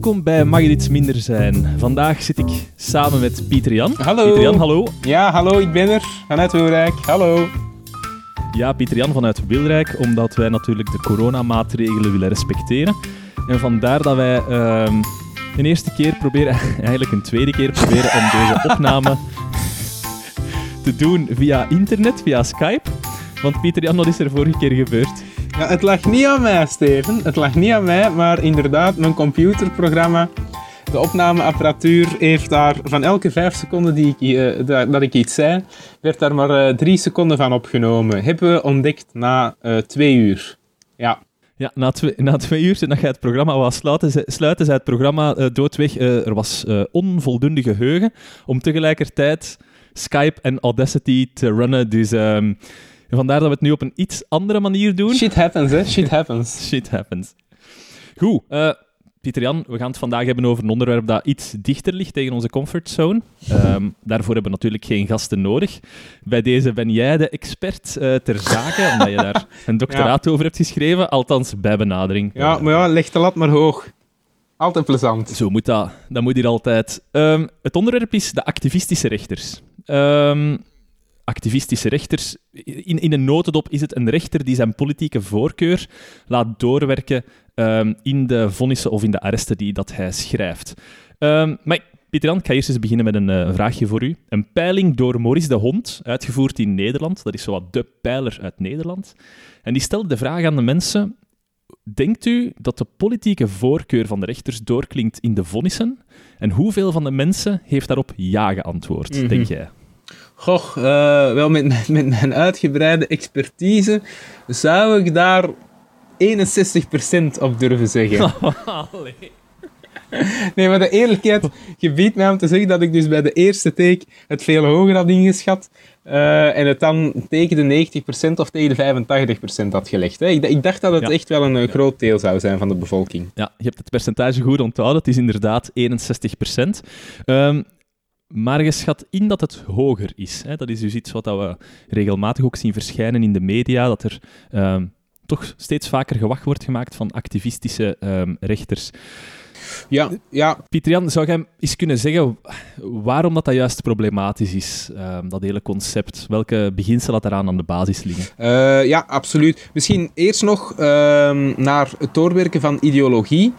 Welkom bij Mag er iets minder zijn. Vandaag zit ik samen met Pieter Jan. Hallo. Pieter Jan, hallo. Ja, hallo, ik ben er. Vanuit Wilrijk. Hallo. Ja, Pieter Jan vanuit Wilrijk, omdat wij natuurlijk de coronamaatregelen willen respecteren. En vandaar dat wij ehm, een eerste keer proberen, eigenlijk een tweede keer proberen om deze opname te doen via internet, via Skype. Want Pieter Jan, wat is er vorige keer gebeurd? Het lag niet aan mij, Steven. Het lag niet aan mij, maar inderdaad, mijn computerprogramma, de opnameapparatuur, heeft daar van elke vijf seconden die ik, eh, dat, ik iets zei, werd daar maar eh, drie seconden van opgenomen. Hebben we ontdekt na eh, twee uur. Ja. Ja, na twee, na twee uur, nadat je het programma was sluiten, sluiten zij het programma doodweg. Er was onvoldoende geheugen om tegelijkertijd Skype en Audacity te runnen. Dus vandaar dat we het nu op een iets andere manier doen. Shit happens, hè. Shit happens. Shit happens. Goed, eh, Pieter Jan, we gaan het vandaag hebben over een onderwerp dat iets dichter ligt tegen onze comfortzone. Ehm, daarvoor hebben we natuurlijk geen gasten nodig. Bij deze ben jij de expert eh, ter zake, omdat je daar een doctoraat over hebt geschreven, althans bij benadering. Ja, maar ja, leg de lat maar hoog. Altijd plezant. Zo moet dat. Dat moet hier altijd. Ehm, het onderwerp is de activistische rechters. Ehm, activistische rechters. In, in een notendop is het een rechter die zijn politieke voorkeur laat doorwerken ehm, in de vonnissen of in de arresten die dat hij schrijft. Ehm, maar Pieter Jan, ik ga eerst eens beginnen met een eh, vraagje voor u. Een peiling door Maurice de Hond, uitgevoerd in Nederland. Dat is zowat de pijler uit Nederland. En die stelde de vraag aan de mensen... Denkt u dat de politieke voorkeur van de rechters doorklinkt in de vonnissen? En hoeveel van de mensen heeft daarop ja geantwoord, Mhm. denk jij? Goh, eh, wel met, mijn- met mijn uitgebreide expertise zou ik daar 61% op durven zeggen. Nee, maar de eerlijkheid gebiedt mij om te zeggen dat ik dus bij de eerste take het veel hoger had ingeschat. eh, en het dan tegen de 90% of tegen de 85% had gelegd. Hè. Ik, dacht dat het Ja. echt wel een eh, groot deel zou zijn van de bevolking. Ja, je hebt het percentage goed onthouden. Het is inderdaad 61 maar je schat in dat het hoger is. Hè? Dat is dus iets wat dat we regelmatig ook zien verschijnen in de media, dat er ehm, toch steeds vaker gewacht wordt gemaakt van activistische ehm, rechters. Ja, ja, Pieter Jan, zou jij eens kunnen zeggen waarom dat, dat juist problematisch is, ehm, dat hele concept? Welke beginselen dat eraan aan de basis liggen? Eh, ja, absoluut. Misschien eerst nog naar het doorwerken van ideologie.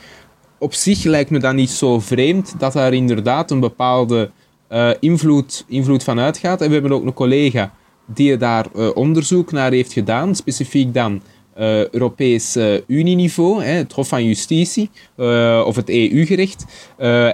Op zich lijkt me dat niet zo vreemd dat daar inderdaad een bepaalde eh, invloed, invloed van. En we hebben ook een collega die daar eh, onderzoek naar heeft gedaan, specifiek dan eh, Europees Unieniveau, hè, het Hof van Justitie of het EU-gerecht.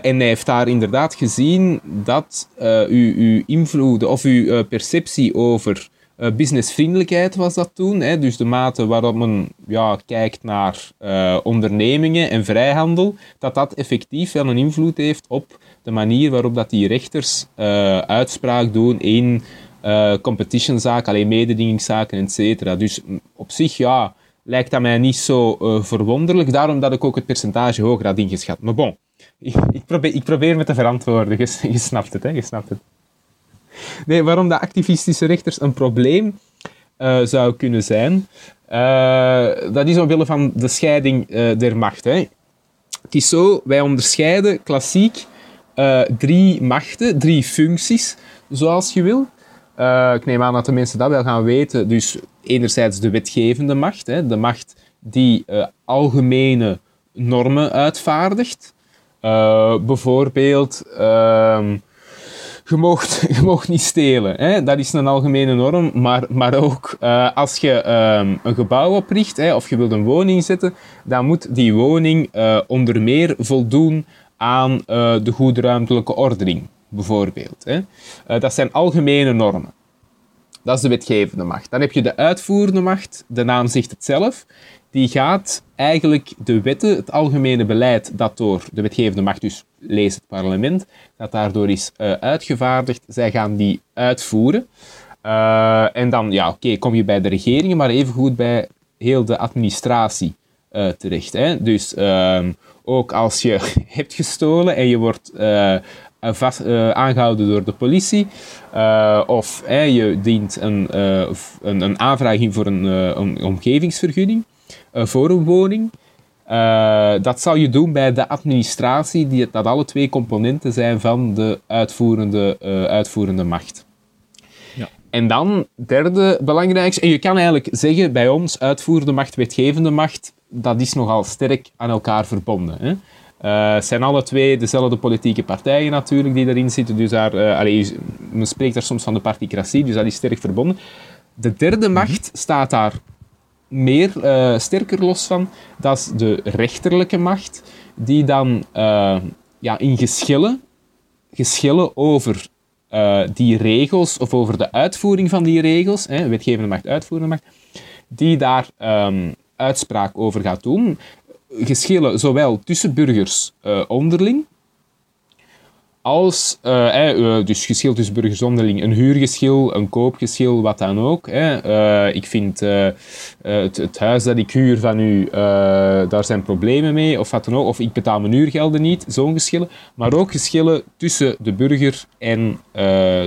En hij heeft daar inderdaad gezien dat uw, uw invloed of uw perceptie over eh, businessvriendelijkheid was dat toen. Hè? Dus de mate waarop men ja, kijkt naar eh, ondernemingen en vrijhandel, dat dat effectief wel een invloed heeft op de manier waarop dat die rechters eh, uitspraak doen in competitionzaken, alleen mededingingszaken, et cetera. Dus op zich, ja, lijkt dat mij niet zo verwonderlijk. Daarom dat ik ook het percentage hoger had ingeschat. Maar bon, ik, ik, probeer, ik probeer me te verantwoorden. Je, je snapt het, hè? Je snapt het. Nee, waarom de activistische rechters een probleem eh, zou kunnen zijn, eh, dat is omwille van de scheiding eh, der macht. Hè. Het is zo, wij onderscheiden klassiek drie machten, drie functies, zoals je wil. Ik neem aan dat de mensen dat wel gaan weten. Dus enerzijds de wetgevende macht, hè, de macht die algemene normen uitvaardigt. Bijvoorbeeld, ehm, je moogt, je niet stelen. Hè? Dat is een algemene norm. Maar, maar ook eh, als je ehm, een gebouw opricht hè, of je wilt een woning zetten, dan moet die woning eh, onder meer voldoen aan eh, de goede ruimtelijke ordening, bijvoorbeeld. Hè? Dat zijn algemene normen. Dat is de wetgevende macht. Dan heb je de uitvoerende macht, de naam zegt het zelf. Die gaat eigenlijk de wetten, het algemene beleid dat door de wetgevende macht, dus lees het parlement, dat daardoor is eh, uitgevaardigd, zij gaan die uitvoeren. Eh, en dan, ja, oké, kom je bij de regeringen, maar evengoed bij heel de administratie eh, terecht. Hè? Dus ehm, ook als je hebt gestolen en je wordt vast, eh, aangehouden door de politie, of je dient een, v- een, een aanvraag in voor een, een omgevingsvergunning voor een woning, Uh, dat zou je doen bij de administratie, die, dat alle twee componenten zijn van de uitvoerende, uh, uitvoerende macht. Ja. En dan, derde belangrijkste, en je kan eigenlijk zeggen bij ons, uitvoerende macht, wetgevende macht, dat is nogal sterk aan elkaar verbonden. Hè? Uh, het zijn alle twee dezelfde politieke partijen natuurlijk die erin zitten. Dus daar, allez, men spreekt daar soms van de particratie, dus dat is sterk verbonden. De derde macht staat daar meer, uh, sterker los van. Dat is de rechterlijke macht, die dan ja, in geschillen, geschillen over die regels of over de uitvoering van die regels, hè, wetgevende macht, uitvoerende macht, die daar um, uitspraak over gaat doen geschillen zowel tussen burgers onderling, als uh, dus geschil tussen burgers onderling, een huurgeschil, een koopgeschil, wat dan ook. Uh, ik vind het, het, huis dat ik huur van u, daar zijn problemen mee, of wat dan ook. Of ik betaal mijn huurgelden niet, zo'n geschillen. Maar ook geschillen tussen de burger en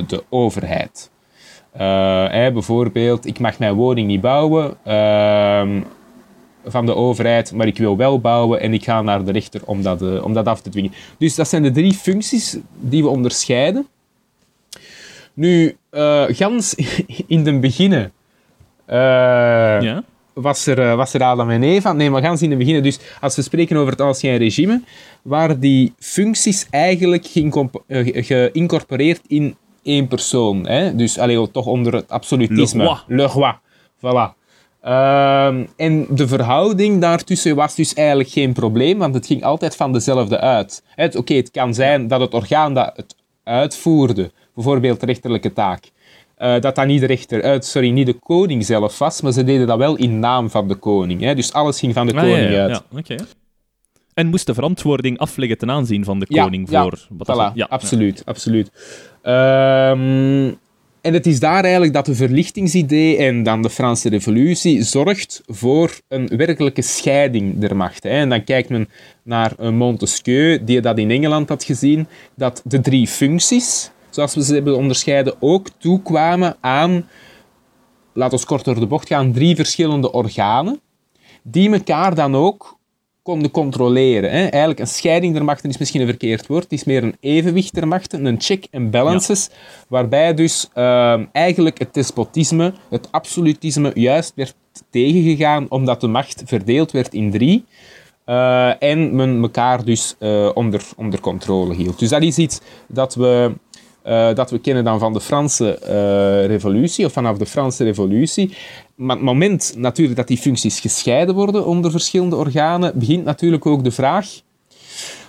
de overheid. bijvoorbeeld, ik mag mijn woning niet bouwen ehm, van de overheid, maar ik wil wel bouwen en ik ga naar de rechter om dat, uh, om dat af te dwingen. Dus dat zijn de drie functies die we onderscheiden. Nu, uh, gans in de beginnen uh, ja? was, er, was er Adam en Eva. Nee, maar gans in de beginnen, dus als we spreken over het ancien regime, waren die functies eigenlijk geïncorporeerd in één persoon. Hè? Dus allee, toch onder het absolutisme. Le roi. Le roi. Voilà. Uh, en de verhouding daartussen was dus eigenlijk geen probleem, want het ging altijd van dezelfde uit. Oké, het kan zijn dat het orgaan dat het uitvoerde, bijvoorbeeld de rechterlijke taak, uh, dat dat niet de rechter, uit, sorry, niet de koning zelf was, maar ze deden dat wel in naam van de koning. Hè? Dus alles ging van de ah, koning ja, ja, uit. Ja, okay. En moest de verantwoording afleggen ten aanzien van de koning voor... Wat voilà, ja, absoluut, absoluut. Um, en het is daar eigenlijk dat de verlichtingsidee en dan de Franse revolutie zorgt voor een werkelijke scheiding der machten. En dan kijkt men naar Montesquieu, die dat in Engeland had gezien, dat de drie functies, zoals we ze hebben onderscheiden, ook toekwamen aan, laten we kort door de bocht gaan, drie verschillende organen, die elkaar dan ook konden controleren. Hè. Eigenlijk een scheiding der machten is misschien een verkeerd woord. Het is meer een evenwicht der machten, een check and balances, waarbij dus uh, eigenlijk het despotisme, het absolutisme juist werd tegengegaan omdat de macht verdeeld werd in drie. Uh, en men elkaar dus uh, onder, onder controle hield. Dus dat is iets dat we uh, dat we kennen dan van de Franse revolutie, of vanaf de Franse revolutie. Maar het moment natuurlijk dat die functies gescheiden worden onder verschillende organen, begint natuurlijk ook de vraag,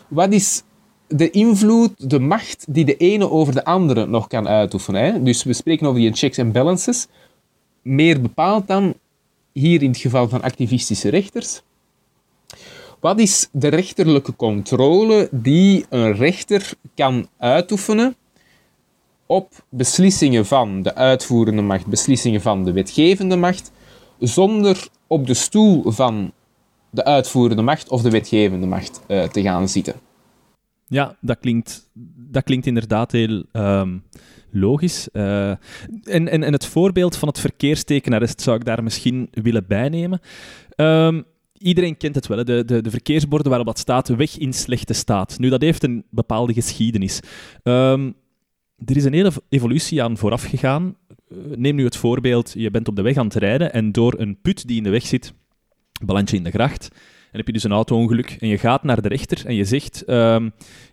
wat is de invloed, de macht die de ene over de andere nog kan uitoefenen? Dus we spreken over die checks en balances. Meer bepaald dan, hier in het geval van activistische rechters, wat is de rechterlijke controle die een rechter kan uitoefenen op beslissingen van de uitvoerende macht, beslissingen van de wetgevende macht, zonder op de stoel van de uitvoerende macht of de wetgevende macht uh, te gaan zitten. Ja, dat klinkt, dat klinkt inderdaad heel um, logisch. Uh, en, en, en het voorbeeld van het verkeerstekenarrest zou ik daar misschien willen bijnemen. Um, iedereen kent het wel, de, de, de, verkeersborden waarop dat staat, weg in slechte staat. Nu, dat heeft een bepaalde geschiedenis. Um, er is een hele evolutie aan vooraf gegaan. Eh, neem nu het voorbeeld, je bent op de weg aan het rijden en door een put die in de weg zit, beland je in de gracht. En heb je dus een auto-ongeluk en je gaat naar de rechter en je zegt: uh,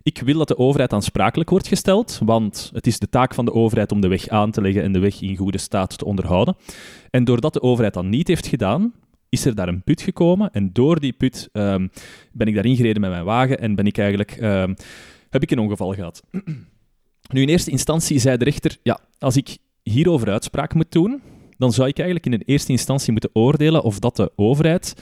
Ik wil dat de overheid aansprakelijk wordt gesteld, want het is de taak van de overheid om de weg aan te leggen en de weg in goede staat te onderhouden. En doordat de overheid dat niet heeft gedaan, is er daar een put gekomen. En door die put uh, ben ik daarin gereden met mijn wagen en ben ik eigenlijk, ehm, heb ik een ongeval gehad. Nu, in eerste instantie zei de rechter, ja, als ik hierover uitspraak moet doen, dan zou ik eigenlijk in de eerste instantie moeten oordelen of dat de overheid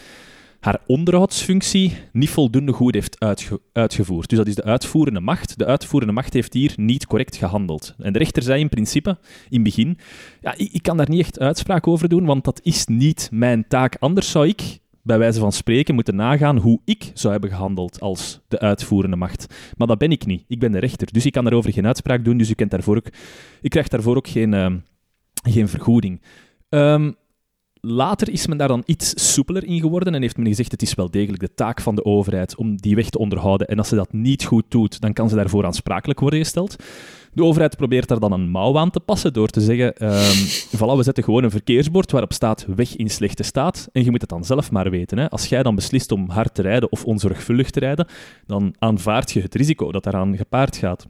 haar onderhoudsfunctie niet voldoende goed heeft uitgevoerd. Dus dat is de uitvoerende macht. De uitvoerende macht heeft hier niet correct gehandeld. En de rechter zei in principe, in begin, ja, ik, ik kan daar niet echt uitspraak over doen, want dat is niet mijn taak. Anders zou ik bij wijze van spreken moeten nagaan hoe ik zou hebben gehandeld als de uitvoerende macht. Maar dat ben ik niet. Ik ben de rechter. Dus ik kan daarover geen uitspraak doen. Dus u kent daarvoor ik krijg daarvoor ook geen, uh, geen vergoeding. Um, later is men daar dan iets soepeler in geworden en heeft men gezegd het is wel degelijk de taak van de overheid om die weg te onderhouden. En als ze dat niet goed doet, dan kan ze daarvoor aansprakelijk worden gesteld. De overheid probeert daar dan een mouw aan te passen door te zeggen: um, voilà, we zetten gewoon een verkeersbord waarop staat weg in slechte staat. En je moet het dan zelf maar weten. Hè. Als jij dan beslist om hard te rijden of onzorgvuldig te rijden, dan aanvaard je het risico dat daaraan gepaard gaat.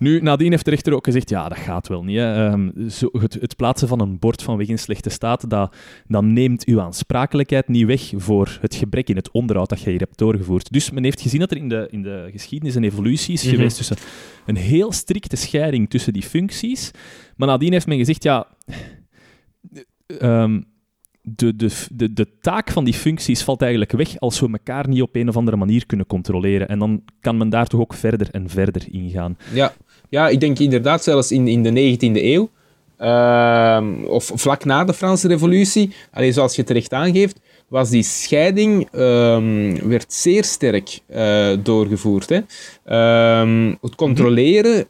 Nu, nadien heeft de rechter ook gezegd, ja, dat gaat wel niet. Hè. Ehm, zo, het, het, plaatsen van een bord vanwege een slechte staat, dat, dat neemt uw aansprakelijkheid niet weg voor het gebrek in het onderhoud dat je hier hebt doorgevoerd. Dus men heeft gezien dat er in de, in de geschiedenis een evolutie is mhm. geweest tussen een heel strikte scheiding tussen die functies. Maar nadien heeft men gezegd, ja... Um, de, de, de, de taak van die functies valt eigenlijk weg als we elkaar niet op een of andere manier kunnen controleren. En dan kan men daar toch ook verder en verder ingaan. Ja, ja ik denk inderdaad zelfs in, in de 19e eeuw, uh, of vlak na de Franse Revolutie, alleen zoals je terecht aangeeft, was die scheiding uh, werd zeer sterk uh, doorgevoerd. Hè. Ehm, het controleren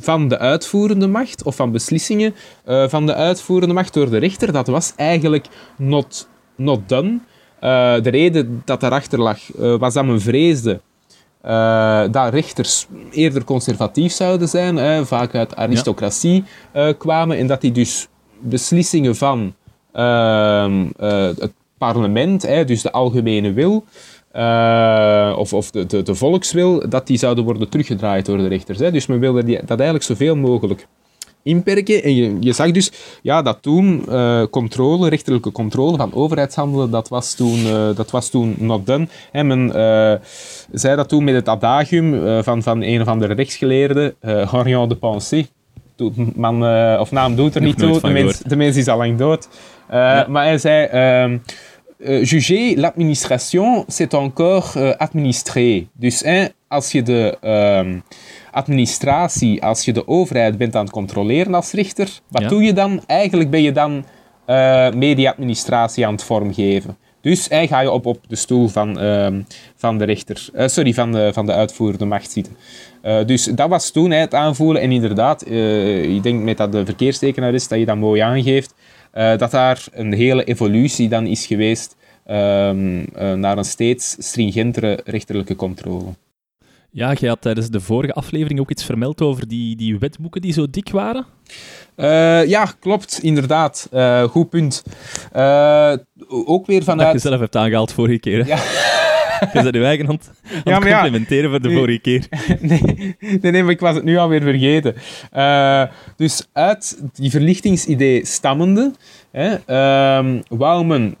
van de uitvoerende macht of van beslissingen uh, van de uitvoerende macht door de rechter, dat was eigenlijk not, not done. Uh, de reden dat daarachter lag, was dat men vreesde dat rechters eerder conservatief zouden zijn, vaak uit aristocratie kwamen, en dat die dus beslissingen van ehm, het parlement, dus de algemene wil, uh, of, of de, de, de, volkswil, dat die zouden worden teruggedraaid door de rechters. Hè. Dus men wilde die, dat eigenlijk zoveel mogelijk inperken. En je, je zag dus ja, dat toen uh, controle, rechterlijke controle van overheidshandelen, dat was toen, uh, dat was toen not done. En men zei dat toen met het adagium van, van een of andere rechtsgeleerde, Henrion de Pensée. Man of naam doet er niet toe, de mens, de mens is al lang dood. Ja. Maar hij zei... Ehm, uh, juger l'administration, c'est encore uh, administrer. Dus als je de um, administratie, als je de overheid bent aan het controleren als rechter, wat ja. doe je dan? Eigenlijk ben je dan uh, media-administratie aan het vormgeven. Dus hij ga je op, op de stoel van, uh, van de rechter, uh, sorry, van de, van de uitvoerende macht zitten. Uh, dus dat was toen hè, het aanvoelen. En inderdaad, ik denk met dat de verkeerstekenaar is, dat je dat mooi aangeeft. Dat daar een hele evolutie dan is geweest uh, naar een steeds stringentere rechterlijke controle. Ja, jij had tijdens de vorige aflevering ook iets vermeld over die, die wetboeken die zo dik waren. Uh, ja, klopt, inderdaad. Uh, goed punt. ook weer vanuit... Dat je zelf hebt aangehaald vorige keer. Ja. Je bent uw eigen hand ja, voor de vorige keer. Nee, nee, nee, maar ik was het nu alweer vergeten. Dus uit die verlichtingsidee stammende, hè, um, wou men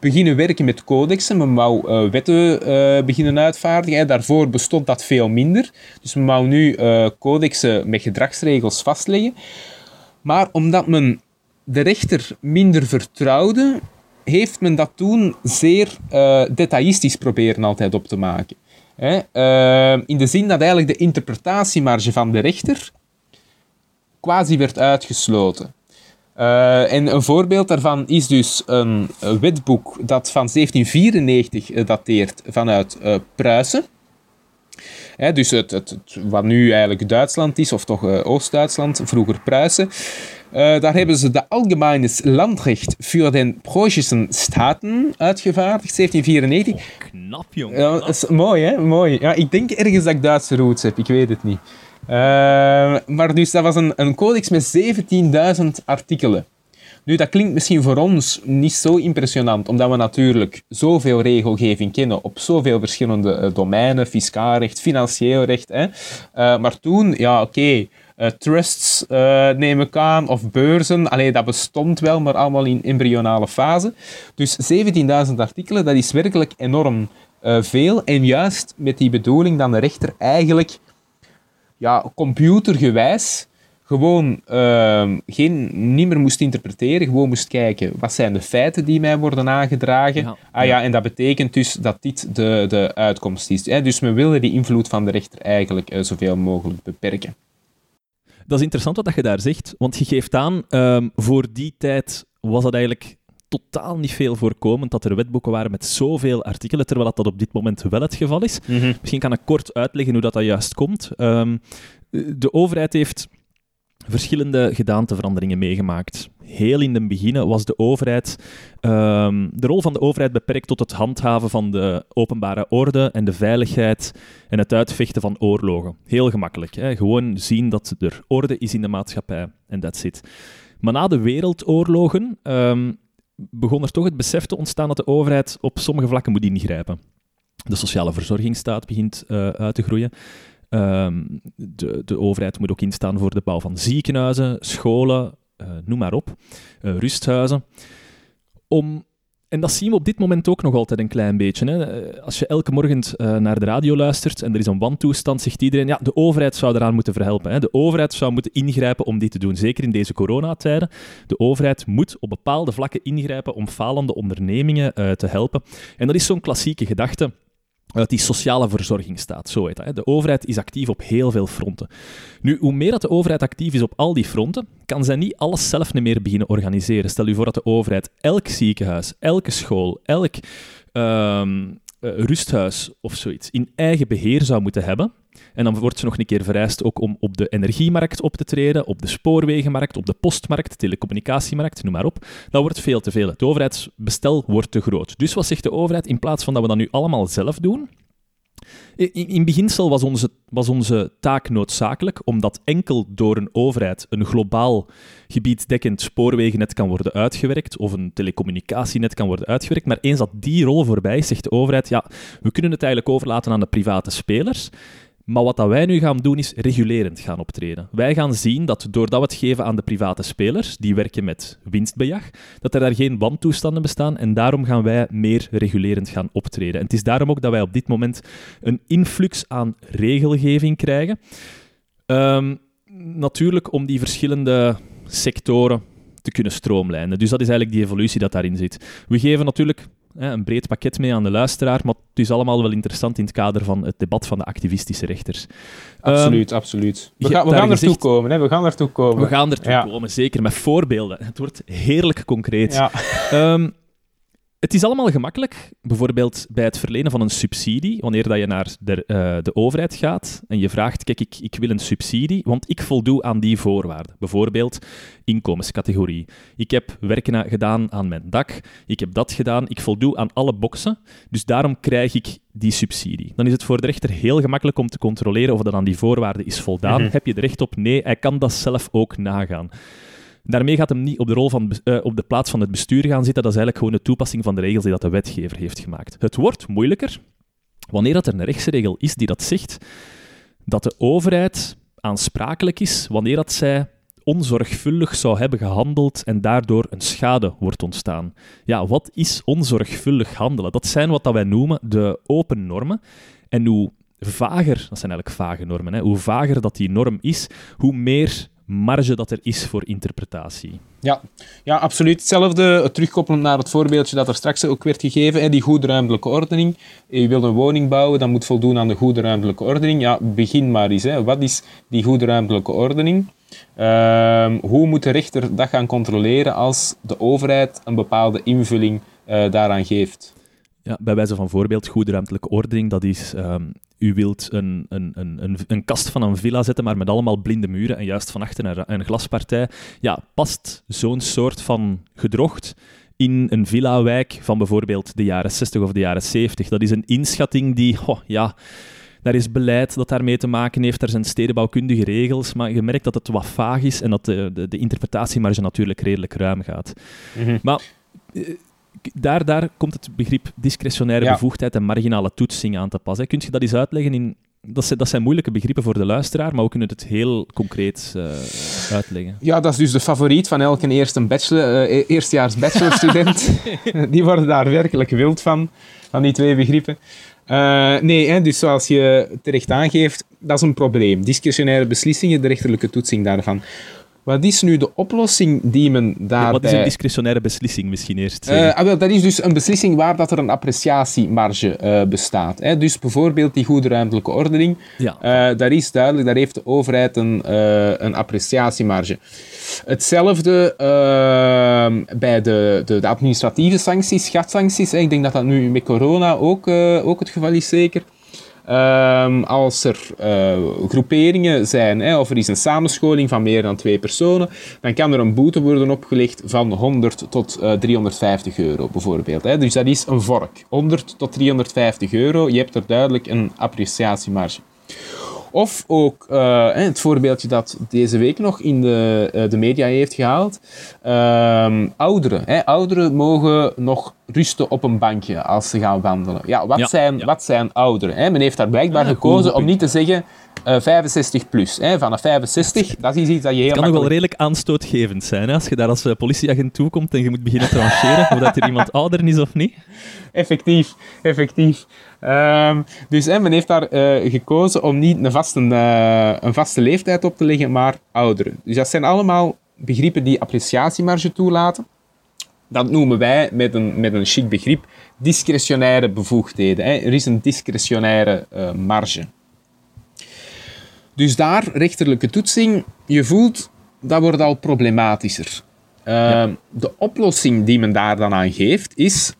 beginnen werken met codexen. Men wou uh, wetten uh, beginnen uitvaardigen. Daarvoor bestond dat veel minder. Dus men wou nu uh, codexen met gedragsregels vastleggen. Maar omdat men de rechter minder vertrouwde, heeft men dat toen zeer detailistisch proberen altijd op te maken. Hè? In de zin dat eigenlijk de interpretatiemarge van de rechter quasi werd uitgesloten. Uh, en een voorbeeld daarvan is dus een wetboek dat van 1794 dateert vanuit Pruisen. Hè, dus het, het, wat nu eigenlijk Duitsland is, of toch Oost-Duitsland, vroeger Pruisen. Uh, daar hebben ze de Allgemeines Landrecht für den Preußischen Staten uitgevaardigd, 1794. Oh, knap, jongen. Ja, dat is mooi, hè? Mooi. Ja, ik denk ergens dat ik Duitse roots heb, ik weet het niet. Uh, maar dus dat was een, een codex met 17.000 artikelen. Nu, dat klinkt misschien voor ons niet zo impressionant, omdat we natuurlijk zoveel regelgeving kennen op zoveel verschillende uh, domeinen, fiscaal recht, financieel recht. Hè. Uh, maar toen, ja, oké, uh, trusts neem ik aan, of beurzen. Allee, dat bestond wel, maar allemaal in embryonale fase. Dus 17.000 artikelen, dat is werkelijk enorm veel. En juist met die bedoeling dat de rechter eigenlijk ja, computergewijs gewoon uh, geen, niet meer moest interpreteren, gewoon moest kijken wat zijn de feiten die mij worden aangedragen. Ja, ah ja, en dat betekent dus dat dit de, de uitkomst is. Dus we willen die invloed van de rechter eigenlijk uh, zoveel mogelijk beperken. Dat is interessant wat je daar zegt, want je geeft aan, um, voor die tijd was dat eigenlijk totaal niet veel voorkomend dat er wetboeken waren met zoveel artikelen, terwijl dat op dit moment wel het geval is. Mm -hmm. Misschien kan ik kort uitleggen hoe dat, dat juist komt. Um, de overheid heeft verschillende gedaanteveranderingen meegemaakt. Heel in het begin was de overheid, ehm, de rol van de overheid beperkt tot het handhaven van de openbare orde en de veiligheid en het uitvechten van oorlogen. Heel gemakkelijk. Hè? Gewoon zien dat er orde is in de maatschappij en that's it. Maar na de wereldoorlogen um, begon er toch het besef te ontstaan dat de overheid op sommige vlakken moet ingrijpen. De sociale verzorgingsstaat begint uh, uit te groeien. Um, de, de, overheid moet ook instaan voor de bouw van ziekenhuizen, scholen, uh, noem maar op, uh, rusthuizen. Om, en dat zien we op dit moment ook nog altijd een klein beetje. Hè. Als je elke morgen uh, naar de radio luistert en er is een wantoestand, zegt iedereen, ja, de overheid zou eraan moeten verhelpen. Hè. De overheid zou moeten ingrijpen om dit te doen. Zeker in deze coronatijden. De overheid moet op bepaalde vlakken ingrijpen om falende ondernemingen te helpen. En dat is zo'n klassieke gedachte uit die sociale verzorging staat. Zo heet dat. De overheid is actief op heel veel fronten. Nu, hoe meer dat de overheid actief is op al die fronten, kan zij niet alles zelf meer beginnen organiseren. Stel je voor dat de overheid elk ziekenhuis, elke school, elk uh, rusthuis of zoiets in eigen beheer zou moeten hebben. En dan wordt ze nog een keer vereist ook om op de energiemarkt op te treden, op de spoorwegenmarkt, op de postmarkt, telecommunicatiemarkt, noem maar op. Dat wordt veel te veel. Het overheidsbestel wordt te groot. Dus wat zegt de overheid? In plaats van dat we dat nu allemaal zelf doen, in, in beginsel was onze, was onze taak noodzakelijk, omdat enkel door een overheid een globaal gebieddekkend spoorwegennet kan worden uitgewerkt, of een telecommunicatienet kan worden uitgewerkt. Maar eens dat die rol voorbij is, zegt de overheid, ja, we kunnen het eigenlijk overlaten aan de private spelers. Maar wat dat wij nu gaan doen, is regulerend gaan optreden. Wij gaan zien dat doordat we het geven aan de private spelers, die werken met winstbejag, dat er daar geen wantoestanden bestaan en daarom gaan wij meer regulerend gaan optreden. En het is daarom ook dat wij op dit moment een influx aan regelgeving krijgen. Um, natuurlijk om die verschillende sectoren te kunnen stroomlijnen. Dus dat is eigenlijk die evolutie dat daarin zit. We geven natuurlijk een breed pakket mee aan de luisteraar, maar het is allemaal wel interessant in het kader van het debat van de activistische rechters. Absoluut, um, absoluut. We, ga, we gaan ertoe komen, hè? we gaan ertoe komen. We gaan ertoe ja. komen, zeker, met voorbeelden. Het wordt heerlijk concreet. Ja. Um, het is allemaal gemakkelijk, bijvoorbeeld bij het verlenen van een subsidie, wanneer dat je naar de, uh, de overheid gaat en je vraagt, kijk, ik, ik wil een subsidie, want ik voldoe aan die voorwaarden. Bijvoorbeeld inkomenscategorie. Ik heb werken gedaan aan mijn dak, ik heb dat gedaan, ik voldoe aan alle boxen, dus daarom krijg ik die subsidie. Dan is het voor de rechter heel gemakkelijk om te controleren of dat aan die voorwaarden is voldaan. Mm -hmm. Heb je er recht op? Nee, hij kan dat zelf ook nagaan. Daarmee gaat hem niet op de, rol van, uh, op de plaats van het bestuur gaan zitten. Dat is eigenlijk gewoon de toepassing van de regels die dat de wetgever heeft gemaakt. Het wordt moeilijker wanneer dat er een rechtsregel is die dat zegt dat de overheid aansprakelijk is wanneer dat zij onzorgvuldig zou hebben gehandeld en daardoor een schade wordt ontstaan. Ja, wat is onzorgvuldig handelen? Dat zijn wat dat wij noemen de open normen. En hoe vager, dat zijn eigenlijk vage normen, hè, hoe vager dat die norm is, hoe meer marge dat er is voor interpretatie. Ja, ja absoluut. Hetzelfde, terugkoppelend naar het voorbeeldje dat er straks ook werd gegeven, hè, die goede ruimtelijke ordening. Je wil een woning bouwen, dat moet voldoen aan de goede ruimtelijke ordening. Ja, begin maar eens. Hè. Wat is die goede ruimtelijke ordening? Uh, hoe moet de rechter dat gaan controleren als de overheid een bepaalde invulling uh, daaraan geeft? Ja, bij wijze van voorbeeld, goede ruimtelijke ordening, dat is um, u wilt een, een, een, een, kast van een villa zetten, maar met allemaal blinde muren en juist van achter een, een glaspartij. Ja, past zo'n soort van gedrocht in een villa-wijk van bijvoorbeeld de jaren 60 of de jaren 70? Dat is een inschatting die, oh, ja, daar is beleid dat daarmee te maken heeft. Er zijn stedenbouwkundige regels, maar je merkt dat het wat vaag is en dat de, de, de interpretatiemarge natuurlijk redelijk ruim gaat. Mm -hmm. Maar eh, daar, daar komt het begrip discretionaire ja. bevoegdheid en marginale toetsing aan te pas. Hè. Kun je dat eens uitleggen in... Dat zijn, dat zijn moeilijke begrippen voor de luisteraar, maar we kunnen het heel concreet uh, uitleggen. Ja, dat is dus de favoriet van elke eerste bachelor, uh, eerstejaars bachelorstudent. die worden daar werkelijk wild van, van die twee begrippen. Uh, nee, hè, dus zoals je terecht aangeeft, dat is een probleem. Discretionaire beslissingen, de rechterlijke toetsing daarvan. Wat is nu de oplossing die men daarbij... Wat is een discretionaire beslissing misschien eerst? Uh, ah, wel, dat is dus een beslissing waar dat er een appreciatiemarge uh, bestaat. Hè. Dus bijvoorbeeld die goede ruimtelijke ordening. Ja. Uh, daar is duidelijk, daar heeft de overheid een, een appreciatiemarge. Hetzelfde bij de, de, de, administratieve sancties, schatsancties. Hè. Ik denk dat dat nu met corona ook, ook het geval is, zeker. Ehm, als er uh, groeperingen zijn, hè, of er is een samenscholing van meer dan twee personen, dan kan er een boete worden opgelegd van 100 tot uh, 350 euro, bijvoorbeeld. Hè. Dus dat is een vork. 100 tot 350 euro. Je hebt er duidelijk een appreciatiemarge. Of ook uh, het voorbeeldje dat deze week nog in de, uh, de media heeft gehaald. Uh, ouderen. Hè. Ouderen mogen nog rusten op een bankje als ze gaan wandelen. Ja, wat, zijn, ja. wat zijn ouderen? Hè? Men heeft daar blijkbaar gekozen om niet te zeggen uh, 65 plus. Hè? Vanaf 65, dat is iets dat je heel Het kan nog wel redelijk aanstootgevend zijn hè? als je daar als politieagent toe komt en je moet beginnen trancheren of dat er iemand ouder is of niet. Effectief, effectief. Um, dus hè, men heeft daar uh, gekozen om niet een vaste, een vaste leeftijd op te leggen, maar ouderen. Dus dat zijn allemaal begrippen die appreciatiemarge toelaten. Dat noemen wij met een, met een chic begrip discretionaire bevoegdheden. Hè. Er is een discretionaire marge. Dus daar, rechterlijke toetsing, je voelt, dat wordt al problematischer. Uh, ja. De oplossing die men daar dan aan geeft, is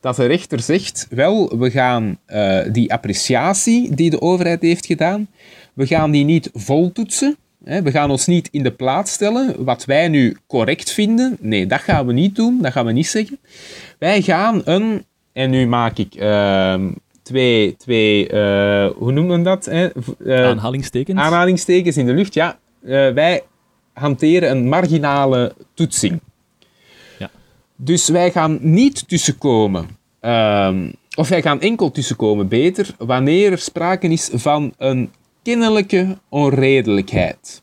dat de rechter zegt, wel, we gaan uh, die appreciatie die de overheid heeft gedaan, we gaan die niet voltoetsen. Hè, we gaan ons niet in de plaats stellen wat wij nu correct vinden. Nee, dat gaan we niet doen, dat gaan we niet zeggen. Wij gaan een, en nu maak ik uh, twee, twee uh, hoe noemen we dat? Hè? aanhalingstekens. Aanhalingstekens in de lucht, ja. wij hanteren een marginale toetsing. Dus wij gaan niet tussenkomen, um, of wij gaan enkel tussenkomen, beter, wanneer er sprake is van een kennelijke onredelijkheid.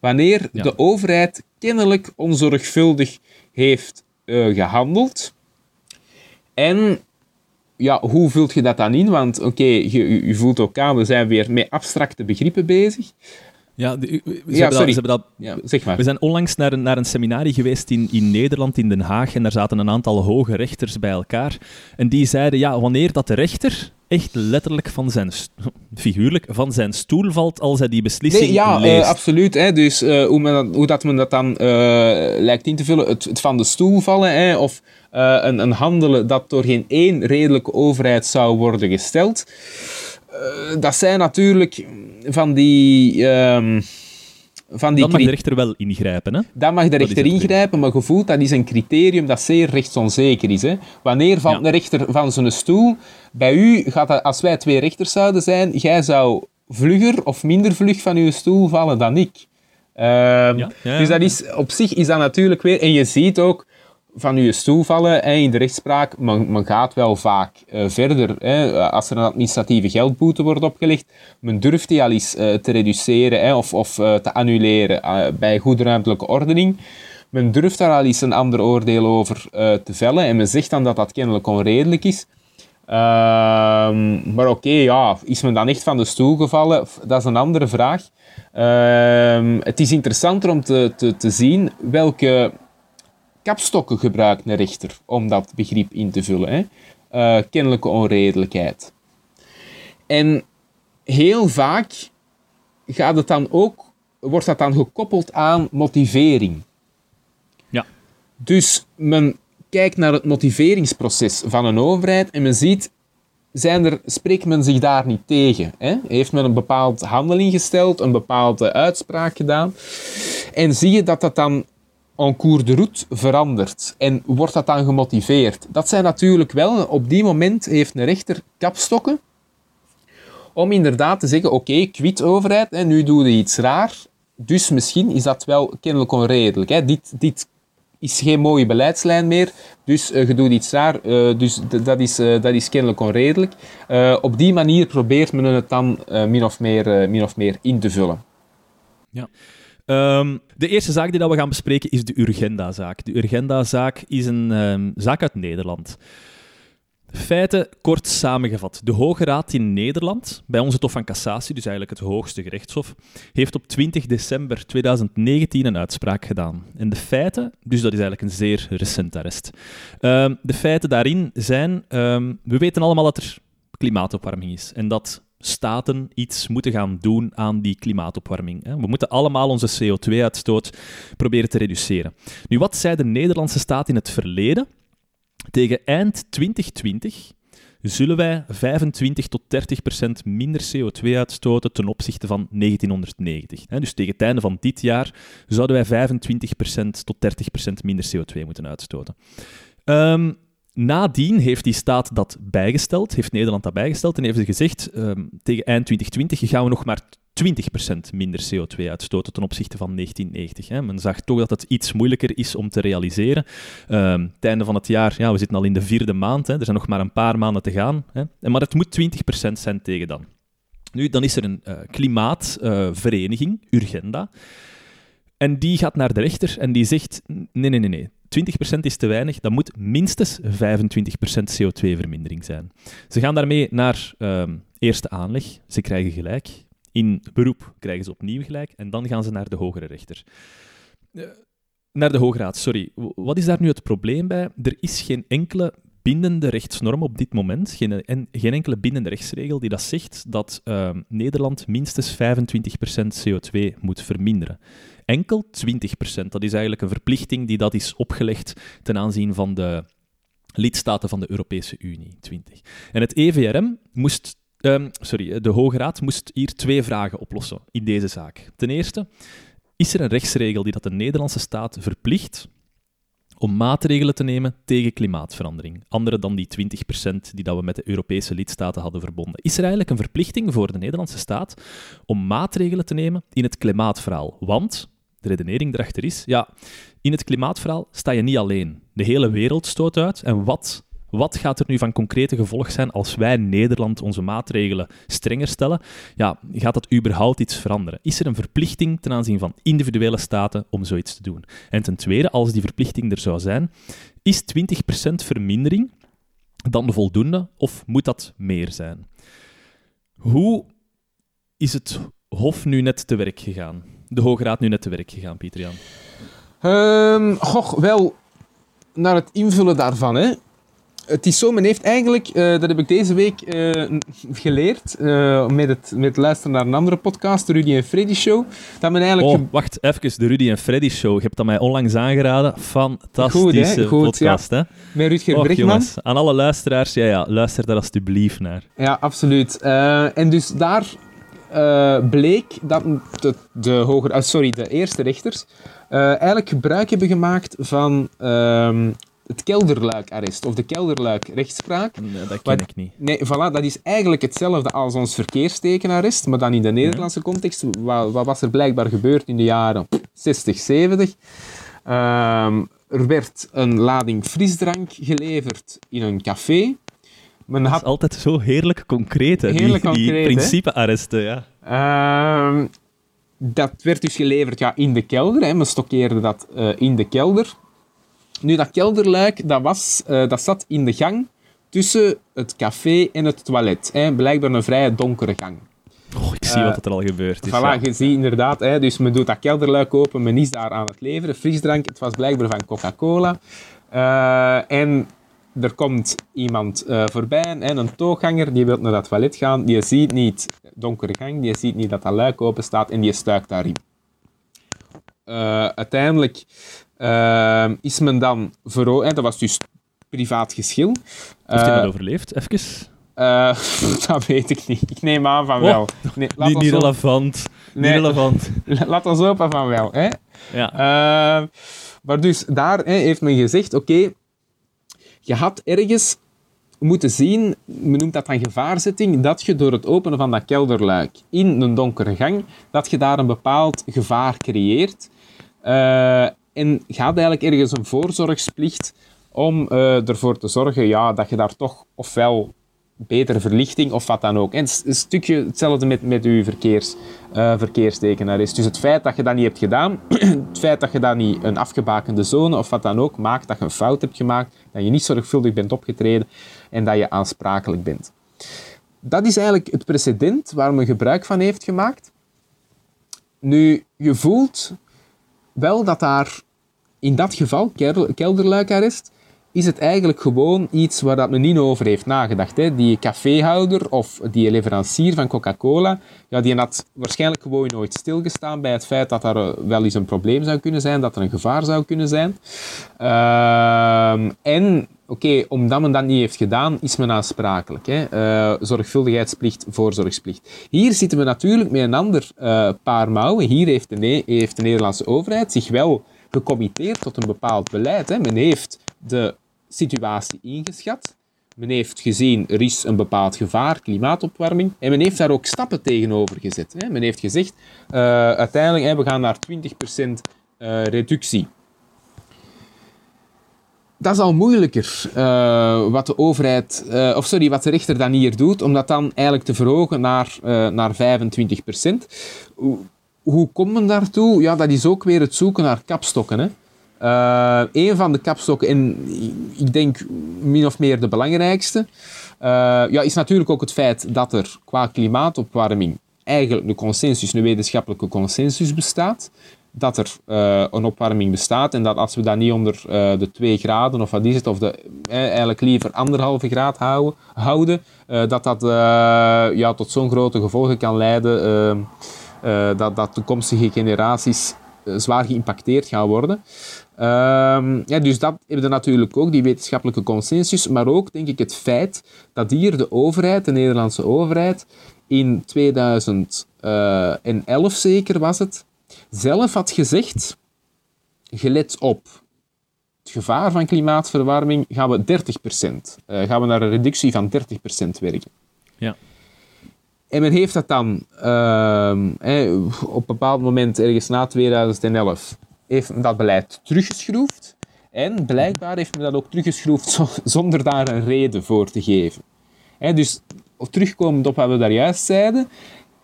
Wanneer ja. de overheid kennelijk onzorgvuldig heeft uh, gehandeld. En ja, hoe vult je dat dan in? Want oké, okay, je, je voelt ook aan, we zijn weer met abstracte begrippen bezig. Ja, de, ja, sorry. Ja, zeg maar. We zijn onlangs naar een, naar een seminarie geweest in, in Nederland, in Den Haag, en daar zaten een aantal hoge rechters bij elkaar. En die zeiden, ja, wanneer dat de rechter echt letterlijk van zijn, figuurlijk, van zijn stoel valt als hij die beslissing nee, ja, leest. Uh, absoluut. Hè. Dus uh, hoe, men, hoe dat men dat dan uh, lijkt in te vullen, het, het van de stoel vallen, hè, of een, een handelen dat door geen één redelijke overheid zou worden gesteld dat zijn natuurlijk van die... Van die dan mag de rechter wel ingrijpen, hè? Dan mag de rechter ingrijpen, maar gevoeld dat is een criterium dat zeer rechtsonzeker is. Hè? Wanneer valt ja. de rechter van zijn stoel? Bij u gaat dat, als wij twee rechters zouden zijn, jij zou vlugger of minder vlug van uw stoel vallen dan ik. Ja, ja, dus dat is, op zich is dat natuurlijk weer... En je ziet ook van je stoel vallen in de rechtspraak, men, men gaat wel vaak uh, verder. Hè. Als er een administratieve geldboete wordt opgelegd, men durft die al eens uh, te reduceren hè, of, of uh, te annuleren bij goede ruimtelijke ordening. Men durft daar al eens een ander oordeel over te vellen en men zegt dan dat dat kennelijk onredelijk is. Ehm, maar oké, ja, is men dan echt van de stoel gevallen? Dat is een andere vraag. Ehm, het is interessanter om te, te, te zien welke kapstokken gebruikt een rechter om dat begrip in te vullen. Hè? Uh, kennelijke onredelijkheid. En heel vaak gaat het dan ook, wordt dat dan gekoppeld aan motivering. Ja. Dus men kijkt naar het motiveringsproces van een overheid en men ziet, zijn er, spreekt men zich daar niet tegen? Hè? Heeft men een bepaald handeling gesteld, een bepaalde uitspraak gedaan? En zie je dat dat dan en cours de route verandert. En wordt dat dan gemotiveerd? Dat zijn natuurlijk wel, op die moment heeft een rechter kapstokken om inderdaad te zeggen, oké, kwit overheid, hè, nu doe je iets raar, dus misschien is dat wel kennelijk onredelijk. Hè. Dit, dit is geen mooie beleidslijn meer, dus uh, je doet iets raar, uh, dus dat is, uh, dat is kennelijk onredelijk. op die manier probeert men het dan min, of meer, min of meer in te vullen. Ja. Um, de eerste zaak die dat we gaan bespreken is de Urgenda-zaak. De Urgenda-zaak is een um, zaak uit Nederland. Feiten kort samengevat. De Hoge Raad in Nederland, bij ons het Hof van Cassatie, dus eigenlijk het hoogste gerechtshof, heeft op 20 december 2019 een uitspraak gedaan. En de feiten, dus dat is eigenlijk een zeer recent arrest. Um, de feiten daarin zijn, we weten allemaal dat er klimaatopwarming is en dat staten iets moeten gaan doen aan die klimaatopwarming. We moeten allemaal onze CO2-uitstoot proberen te reduceren. Nu, wat zei de Nederlandse staat in het verleden? Tegen eind 2020 zullen wij 25 tot 30 procent minder CO2 uitstoten ten opzichte van 1990. Dus tegen het einde van dit jaar zouden wij 25 procent tot 30 procent minder CO2 moeten uitstoten. Um, Nadien heeft die staat dat bijgesteld, heeft Nederland dat bijgesteld en heeft ze gezegd, um, tegen eind 2020 gaan we nog maar 20% minder CO2 uitstoten ten opzichte van 1990. Hè. Men zag toch dat het iets moeilijker is om te realiseren. Um, het einde van het jaar, ja, we zitten al in de vierde maand, hè. er zijn nog maar een paar maanden te gaan. Hè. Maar het moet 20% zijn tegen dan. Nu, dan is er een uh, klimaatvereniging, uh, Urgenda, en die gaat naar de rechter en die zegt, nee, nee, nee, nee. 20% is te weinig, dat moet minstens 25% CO2-vermindering zijn. Ze gaan daarmee naar uh, eerste aanleg, ze krijgen gelijk. In beroep krijgen ze opnieuw gelijk en dan gaan ze naar de hogere rechter. Uh, naar de Hoge Raad, sorry. Wat is daar nu het probleem bij? Er is geen enkele bindende rechtsnorm op dit moment, geen, en, geen enkele bindende rechtsregel die dat zegt dat uh, Nederland minstens 25% CO2 moet verminderen enkel 20%. Dat is eigenlijk een verplichting die dat is opgelegd ten aanzien van de lidstaten van de Europese Unie. 20. En het EVRM moest, um, sorry, de Hoge Raad moest hier twee vragen oplossen in deze zaak. Ten eerste, is er een rechtsregel die dat de Nederlandse staat verplicht om maatregelen te nemen tegen klimaatverandering. Andere dan die 20% die dat we met de Europese lidstaten hadden verbonden. Is er eigenlijk een verplichting voor de Nederlandse staat om maatregelen te nemen in het klimaatverhaal? Want de redenering erachter is, ja, in het klimaatverhaal sta je niet alleen. De hele wereld stoot uit. En wat, wat gaat er nu van concrete gevolg zijn als wij Nederland onze maatregelen strenger stellen? Ja, gaat dat überhaupt iets veranderen? Is er een verplichting ten aanzien van individuele staten om zoiets te doen? En ten tweede, als die verplichting er zou zijn, is 20% vermindering dan voldoende of moet dat meer zijn? Hoe is het Hof nu net te werk gegaan? De Hoge Raad nu net te werk gegaan, Pieter Jan? Um, goh, wel, naar het invullen daarvan, hè. Het is zo, men heeft eigenlijk, uh, dat heb ik deze week uh, geleerd, uh, met, het, met luisteren naar een andere podcast, de Rudy en Freddy Show, dat men eigenlijk... Oh, wacht, even, de Rudy en Freddy Show. Je hebt dat mij onlangs aangeraden. Fantastische Goed, Goed, podcast, ja. hè? Met Rutger Och, Jongens, aan alle luisteraars, ja, ja, luister daar alsjeblieft naar. Ja, absoluut. en dus daar uh, bleek dat de, de, hoger, uh, sorry, de eerste rechters uh, eigenlijk gebruik hebben gemaakt van uh, het kelderluikarrest of de kelderluikrechtspraak. Nee, dat ken ik niet. Nee, voilà, dat is eigenlijk hetzelfde als ons verkeerstekenarrest, maar dan in de Nederlandse context. Wat, wat, was er blijkbaar gebeurd in de jaren 60, 70? Ehm, er werd een lading frisdrank geleverd in een café. Men had... is altijd zo heerlijk concreet, hè? Heerlijk die, die principe-arresten, ja. Uh, dat werd dus geleverd ja, in de kelder. Hè. Men stokkeerde dat uh, in de kelder. Nu, dat kelderluik, dat, was, uh, dat zat in de gang tussen het café en het toilet. Hè. Blijkbaar een vrij donkere gang. Oh, ik zie uh, wat er al gebeurd is. Voilà, ja. je ziet inderdaad. Hè, dus men doet dat kelderluik open, men is daar aan het leveren. Frisdrank, het was blijkbaar van Coca-Cola. en er komt iemand uh, voorbij, en een toogganger, die wil naar dat toilet gaan, die ziet niet donkere gang, die ziet niet dat dat luik open staat en die stuikt daarin. Uh, uiteindelijk uh, is men dan veroordeeld, dat was dus privaat geschil. Heeft hij dat overleefd, even? dat weet ik niet. Ik neem aan van oh, wel. Nee, niet, niet relevant. Nee, niet relevant. Laat ons hopen van wel. Hè? Ja. maar dus daar hè, heeft men gezegd, oké, okay, je had ergens moeten zien, men noemt dat dan gevaarzetting, dat je door het openen van dat kelderluik in een donkere gang, dat je daar een bepaald gevaar creëert. Uh, en je eigenlijk ergens een voorzorgsplicht om uh, ervoor te zorgen ja, dat je daar toch ofwel betere verlichting of wat dan ook. En het is een stukje hetzelfde met, met uw verkeers, uh, verkeerstekenaar is. Dus het feit dat je dat niet hebt gedaan, het feit dat je dat niet een afgebakende zone of wat dan ook maakt, dat je een fout hebt gemaakt, dat je niet zorgvuldig bent opgetreden en dat je aansprakelijk bent. Dat is eigenlijk het precedent waar men gebruik van heeft gemaakt. Nu, je voelt wel dat daar in dat geval, kelderluikarrest, is het eigenlijk gewoon iets waar dat men niet over heeft nagedacht. Hè. Die caféhouder of die leverancier van Coca-Cola, ja, die had waarschijnlijk gewoon nooit stilgestaan bij het feit dat er eh, wel eens een probleem zou kunnen zijn, dat er een gevaar zou kunnen zijn. Uh, en Oké, omdat men dat niet heeft gedaan, is men aansprakelijk. Hè? Uh, zorgvuldigheidsplicht, voorzorgsplicht. Hier zitten we natuurlijk met een ander uh, paar mouwen. Hier heeft de, heeft de Nederlandse overheid zich wel gecommitteerd tot een bepaald beleid. Hè? Men heeft de situatie ingeschat. Men heeft gezien, er is een bepaald gevaar, klimaatopwarming. En men heeft daar ook stappen tegenover gezet. Hè? Men heeft gezegd, uh, uiteindelijk, we gaan naar 20% uh, reductie dat is al moeilijker uh, wat de overheid, of sorry, wat de rechter dan hier doet, om dat dan eigenlijk te verhogen naar, naar 25 Hoe, hoe komt men daartoe? Ja, dat is ook weer het zoeken naar kapstokken. Hè. Een van de kapstokken, en ik denk min of meer de belangrijkste, ja, is natuurlijk ook het feit dat er qua klimaatopwarming eigenlijk een consensus, een wetenschappelijke consensus bestaat dat er uh, een opwarming bestaat en dat als we dat niet onder de 2 graden of wat is het, of de, eh, eigenlijk liever anderhalve graad houden, houden dat dat ja, tot zo'n grote gevolgen kan leiden dat, dat toekomstige generaties zwaar geïmpacteerd gaan worden. Ehm, ja, dus dat hebben we natuurlijk ook, die wetenschappelijke consensus, maar ook denk ik het feit dat hier de overheid, de Nederlandse overheid, in 2011 zeker was het, zelf had gezegd, gelet op het gevaar van klimaatverwarming, gaan we 30%, uh, eh, gaan we naar een reductie van 30% werken. Ja. En men heeft dat dan uh, op een bepaald moment, ergens na 2011, heeft dat beleid teruggeschroefd. En blijkbaar heeft men dat ook teruggeschroefd zonder daar een reden voor te geven. Dus terugkomend op wat we daar juist zeiden,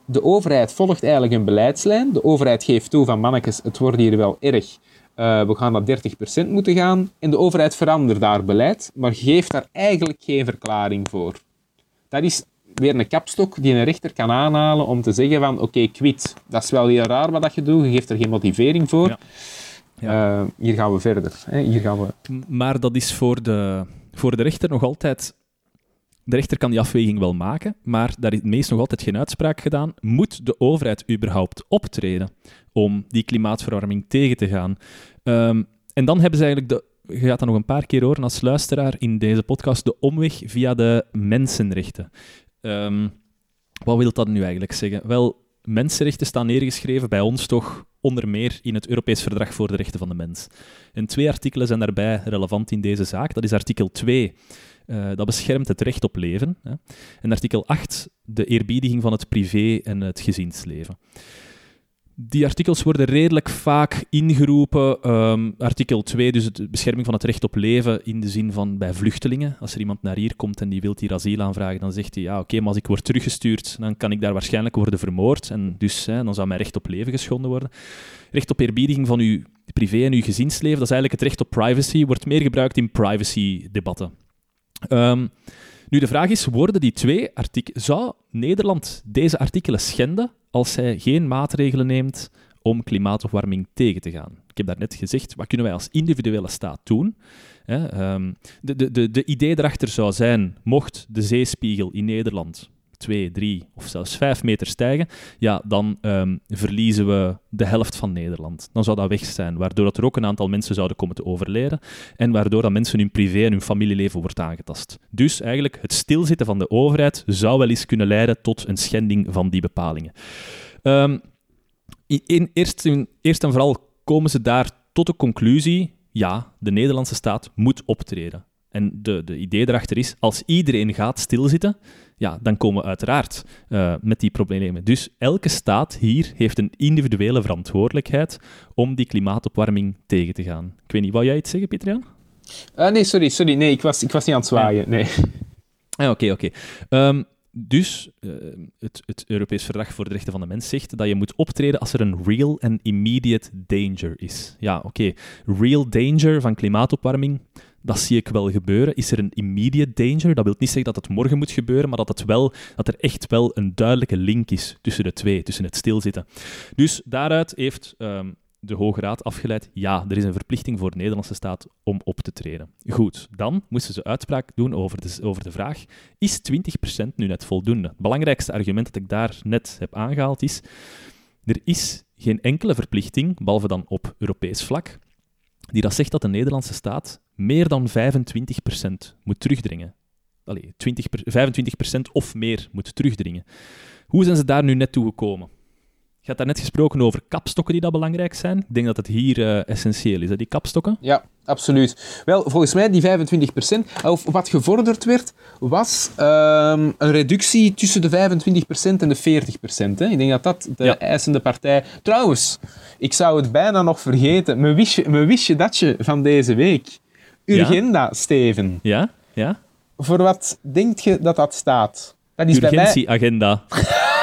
de overheid volgt eigenlijk een beleidslijn. De overheid geeft toe van mannetjes, het wordt hier wel erg. Uh, we gaan naar 30% moeten gaan. En de overheid verandert daar beleid, maar geeft daar eigenlijk geen verklaring voor. Dat is weer een kapstok die een rechter kan aanhalen om te zeggen van oké, okay, quit. Dat is wel heel raar wat je doet, je geeft er geen motivering voor. Ja. Ja. Uh, hier gaan we verder. Hè. Hier gaan we... Maar dat is voor de, voor de rechter nog altijd de rechter kan die afweging wel maken, maar daar is meest nog altijd geen uitspraak gedaan. Moet de overheid überhaupt optreden om die klimaatverwarming tegen te gaan? Um, en dan hebben ze eigenlijk de je gaat dat nog een paar keer horen als luisteraar in deze podcast, de omweg via de mensenrechten. Um, wat wil dat nu eigenlijk zeggen? Wel, mensenrechten staan neergeschreven bij ons toch onder meer in het Europees Verdrag voor de Rechten van de Mens. En twee artikelen zijn daarbij relevant in deze zaak. Dat is artikel 2, uh, dat beschermt het recht op leven. Hè. En artikel 8, de eerbiediging van het privé- en het gezinsleven. Die artikels worden redelijk vaak ingeroepen. Um, artikel 2, dus de bescherming van het recht op leven in de zin van bij vluchtelingen. Als er iemand naar hier komt en die wil hier asiel aanvragen, dan zegt hij, ja oké, maar als ik word teruggestuurd, dan kan ik daar waarschijnlijk worden vermoord. En dus hè, dan zou mijn recht op leven geschonden worden. Recht op eerbiediging van uw privé- en uw gezinsleven, dat is eigenlijk het recht op privacy, wordt meer gebruikt in privacy-debatten. Um, nu, de vraag is, worden die twee artikelen... Zou Nederland deze artikelen schenden als zij geen maatregelen neemt om klimaatopwarming tegen te gaan? Ik heb daarnet gezegd, wat kunnen wij als individuele staat doen? um, de, de, de, de idee erachter zou zijn, mocht de zeespiegel in Nederland 2, 3 of zelfs 5 meter stijgen, ja, dan um, verliezen we de helft van Nederland. Dan zou dat weg zijn, waardoor dat er ook een aantal mensen zouden komen te overlijden en waardoor dat mensen hun privé en hun familieleven wordt aangetast. Dus eigenlijk het stilzitten van de overheid zou wel eens kunnen leiden tot een schending van die bepalingen. In, eerst, in, eerst en vooral komen ze daar tot de conclusie, ja, de Nederlandse staat moet optreden. En de, de idee erachter is, als iedereen gaat stilzitten, ja, dan komen we uiteraard uh, met die problemen. Dus elke staat hier heeft een individuele verantwoordelijkheid om die klimaatopwarming tegen te gaan. Ik weet niet, wou jij iets zeggen, Pieter Uh, nee, sorry, sorry. Nee, ik was, ik was niet aan het zwaaien. Nee. Ah, oké, oké. Ehm, dus uh, het, het Europees Verdrag voor de Rechten van de Mens zegt dat je moet optreden als er een real and immediate danger is. Ja, oké. Real danger van klimaatopwarming, dat zie ik wel gebeuren. Is er een immediate danger? Dat wil niet zeggen dat het morgen moet gebeuren, maar dat, het wel, dat er echt wel een duidelijke link is tussen de twee, tussen het stilzitten. Dus daaruit heeft um, de Hoge Raad afgeleid, ja, er is een verplichting voor de Nederlandse staat om op te treden. Goed, dan moesten ze uitspraak doen over de, over de vraag, is 20% nu net voldoende? Het belangrijkste argument dat ik daar net heb aangehaald is, er is geen enkele verplichting, behalve dan op Europees vlak, die dat zegt dat de Nederlandse staat meer dan 25% moet terugdringen. Allee, 20 25% of meer moet terugdringen. Hoe zijn ze daar nu net toe gekomen? Je had daar net gesproken over kapstokken die dat belangrijk zijn. Ik denk dat het hier uh, essentieel is, hè, die kapstokken. Ja, absoluut. Wel, volgens mij die 25%, of wat gevorderd werd, was um, een reductie tussen de 25% en de 40%. Hè. Ik denk dat dat de ja. eisende partij... Trouwens, ik zou het bijna nog vergeten. Me wist je, dat je van deze week? Urgenda, ja? Steven. Ja, ja. Voor wat denk je dat dat staat? Dat is Urgentieagenda.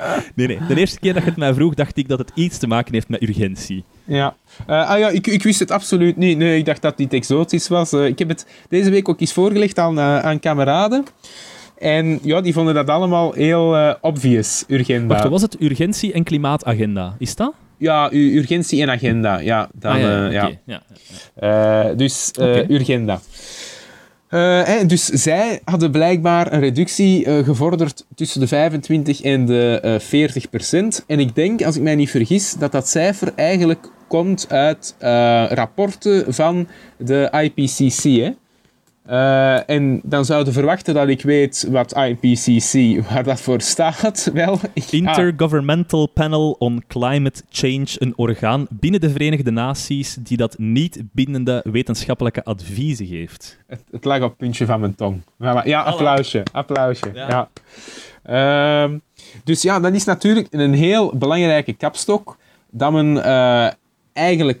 Nee, nee. De eerste keer dat je het mij vroeg, dacht ik dat het iets te maken heeft met urgentie. Ja. Uh, ah ja, ik, ik wist het absoluut niet. Nee, ik dacht dat dit exotisch was. Uh, ik heb het deze week ook eens voorgelegd aan, uh, aan kameraden. En ja, die vonden dat allemaal heel obvious, urgenda. Wacht, was het urgentie- en klimaatagenda? Is dat? Ja, urgentie en agenda. Ja, dan, ah, ja, ja. ja. ja. dus okay. urgenda. Uh, dus zij hadden blijkbaar een reductie uh, gevorderd tussen de 25 en de uh, 40 procent. En ik denk, als ik mij niet vergis, dat dat cijfer eigenlijk komt uit rapporten van de IPCC. Uh, en dan zouden verwachten dat ik weet wat IPCC, waar dat voor staat. Wel, Intergovernmental Panel on Climate Change, een orgaan binnen de Verenigde Naties die dat niet bindende wetenschappelijke adviezen geeft. Het, het lag op het puntje van mijn tong. Ja, applausje. applausje ja. ja. Uh, dus ja, dat is natuurlijk een heel belangrijke kapstok dat men uh, eigenlijk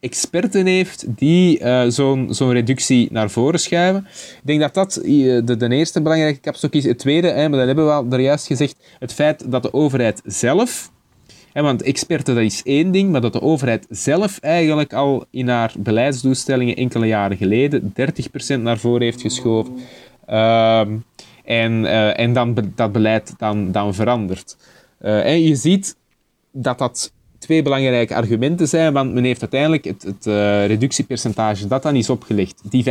experten heeft die uh, zo'n zo'n reductie naar voren schuiven. Ik denk dat dat uh, de, de, eerste belangrijke kapstok is. Het tweede, hè, maar dat hebben we al er juist gezegd, het feit dat de overheid zelf, hè, want experten dat is één ding, maar dat de overheid zelf eigenlijk al in haar beleidsdoelstellingen enkele jaren geleden 30% naar voren heeft geschoven. Uh, en, uh, en dan dat beleid dan, dan verandert. en je ziet dat dat twee belangrijke argumenten zijn, want men heeft uiteindelijk het, het uh, reductiepercentage dat dan is opgelegd, die 25%,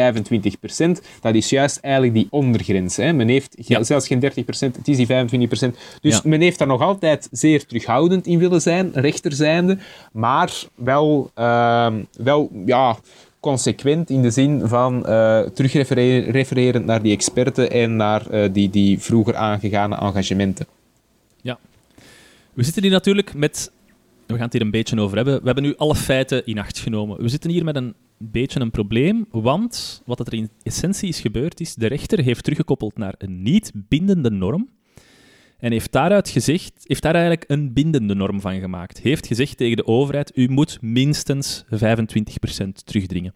dat is juist eigenlijk die ondergrens. Hè. Men heeft ja. zelfs geen 30%, het is die 25%. Dus men heeft daar nog altijd zeer terughoudend in willen zijn, rechter zijnde, maar wel, uh, wel ja, consequent in de zin van uh, terugrefererend naar die experten en naar uh, die, die vroeger aangegane engagementen. Ja. We zitten hier natuurlijk met we gaan het hier een beetje over hebben. We hebben nu alle feiten in acht genomen. We zitten hier met een beetje een probleem, want wat er in essentie is gebeurd is, de rechter heeft teruggekoppeld naar een niet bindende norm en heeft daaruit gezegd, heeft daar eigenlijk een bindende norm van gemaakt. Heeft gezegd tegen de overheid, u moet minstens 25% terugdringen.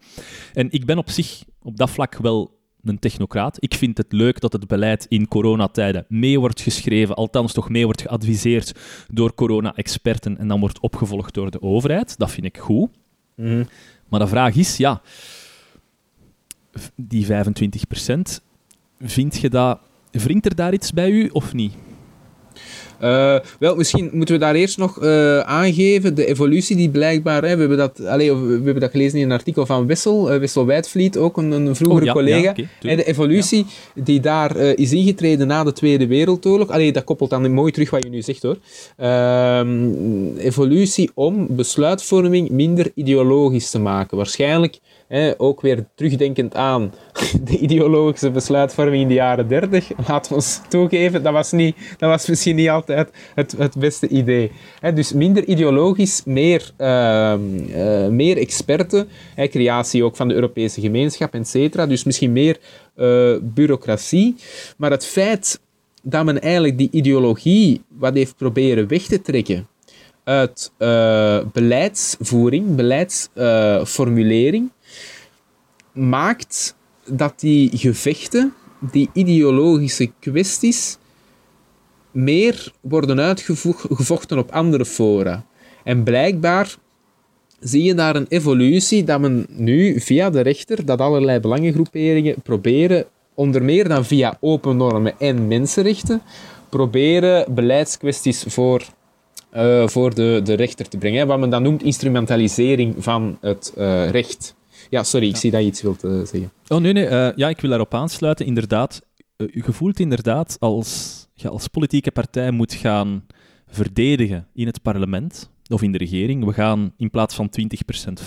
En ik ben op zich op dat vlak wel een technocraat. Ik vind het leuk dat het beleid in coronatijden mee wordt geschreven, althans toch mee wordt geadviseerd door corona-experten en dan wordt opgevolgd door de overheid. Dat vind ik goed. Mhm. Maar de vraag is, ja, die 25%, vind je dat, wringt er daar iets bij u of niet? Uh, wel, misschien moeten we daar eerst nog uh, aangeven, de evolutie die blijkbaar, hè, we, hebben dat, allez, we hebben dat gelezen in een artikel van Wessel, uh, Wessel Wijdvliet, ook een, een vroegere oh, ja, collega. Ja, okay, en de evolutie ja. die daar is ingetreden na de Tweede Wereldoorlog, allee, dat koppelt dan mooi terug wat je nu zegt hoor. Ehm, evolutie om besluitvorming minder ideologisch te maken. Waarschijnlijk ook weer terugdenkend aan de ideologische besluitvorming in de jaren 30. Laten we ons toegeven, dat was, niet, dat was misschien niet altijd het, het beste idee. dus minder ideologisch, meer, uh, meer experten. creatie ook van de Europese gemeenschap, et. Dus misschien meer uh, bureaucratie. Maar het feit dat men eigenlijk die ideologie wat heeft proberen weg te trekken uit uh, beleidsvoering, beleidsformulering, maakt dat die gevechten, die ideologische kwesties, meer worden uitgevochten op andere fora. En blijkbaar zie je daar een evolutie dat men nu via de rechter, dat allerlei belangengroeperingen proberen, onder meer dan via open normen en mensenrechten, proberen beleidskwesties voor, uh, voor de, de rechter te brengen. Wat men dan noemt instrumentalisering van het uh, recht. Ja, sorry, ik zie dat je iets wilt uh, zeggen. Oh, nee, nee. Uh, ja, ik wil daarop aansluiten. Inderdaad, uh, je voelt inderdaad als je als politieke partij moet gaan verdedigen in het parlement, of in de regering, we gaan in plaats van 20%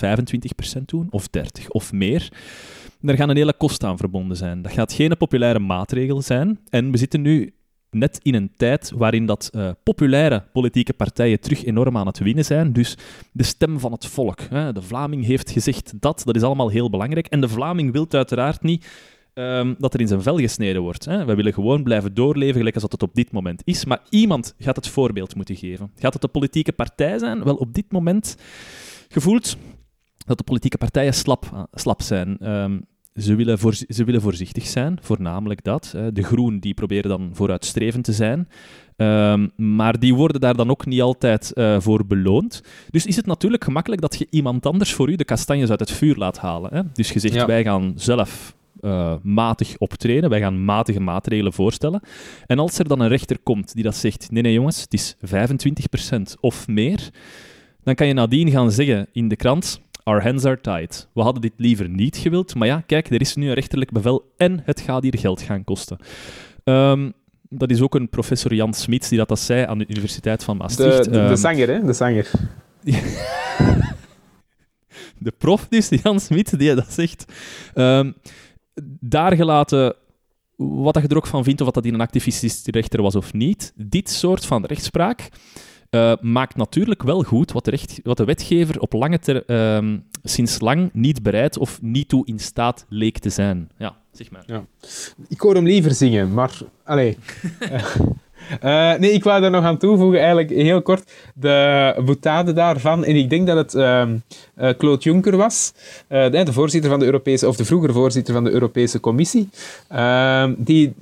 25% doen, of 30% of meer. Er gaan een hele kosten aan verbonden zijn. Dat gaat geen populaire maatregel zijn. En we zitten nu net in een tijd waarin dat uh, populaire politieke partijen terug enorm aan het winnen zijn. Dus de stem van het volk. Hè. De Vlaming heeft gezegd dat, dat is allemaal heel belangrijk. En de Vlaming wil uiteraard niet um, dat er in zijn vel gesneden wordt. Hè. Wij willen gewoon blijven doorleven gelijk als dat het op dit moment is. Maar iemand gaat het voorbeeld moeten geven. Gaat het de politieke partij zijn? Wel, op dit moment gevoeld dat de politieke partijen slap, uh, slap zijn. Um, ze willen, voor, ze willen voorzichtig zijn, voornamelijk dat. Hè. De groen die proberen dan vooruitstrevend te zijn. Um, maar die worden daar dan ook niet altijd uh, voor beloond. Dus is het natuurlijk gemakkelijk dat je iemand anders voor u de kastanjes uit het vuur laat halen. Hè? Dus je zegt, ja. wij gaan zelf uh, matig optreden, wij gaan matige maatregelen voorstellen. En als er dan een rechter komt die dat zegt, nee, nee jongens, het is 25% of meer, dan kan je nadien gaan zeggen in de krant, Our hands are tied. We hadden dit liever niet gewild, maar ja, kijk, er is nu een rechterlijk bevel en het gaat hier geld gaan kosten. Um, dat is ook een professor Jan Smits die dat, dat zei aan de Universiteit van Maastricht. De, de, um, de zanger, hè? De zanger. de prof dus, Jan Smits, die dat zegt. Um, daar gelaten wat je er ook van vindt, of dat hij een activistische rechter was of niet. Dit soort van rechtspraak uh, maakt natuurlijk wel goed wat de, recht, wat de wetgever op lange ter, uh, sinds lang niet bereid of niet toe in staat leek te zijn. Ja, zeg maar. Ja. Ik hoor hem liever zingen, maar... Allee. Uh, nee, ik wou er nog aan toevoegen, eigenlijk heel kort, de boetade daarvan. En ik denk dat het uh, uh, Claude Juncker was, de, de, voorzitter van de Europese, of de vroegere voorzitter van de Europese Commissie, ehm, die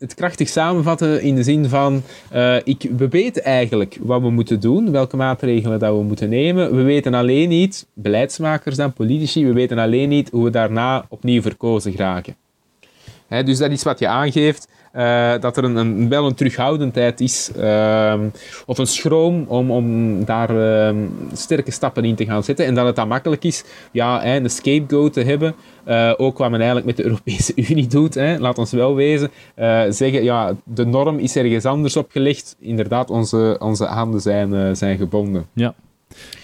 het krachtig samenvatten in de zin van, uh, ik, we weten eigenlijk wat we moeten doen, welke maatregelen dat we moeten nemen. We weten alleen niet, beleidsmakers dan, politici, we weten alleen niet hoe we daarna opnieuw verkozen geraken. Dus dat is wat je aangeeft. Uh, dat er een, een, wel een terughoudendheid is, uh, of een schroom om, om daar uh, sterke stappen in te gaan zetten. En dat het dan makkelijk is ja, een scapegoat te hebben, uh, ook wat men eigenlijk met de Europese Unie doet, hè, laat ons wel wezen. zeggen, ja, de norm is ergens anders opgelegd. Inderdaad, onze, onze handen zijn, zijn gebonden. Ja.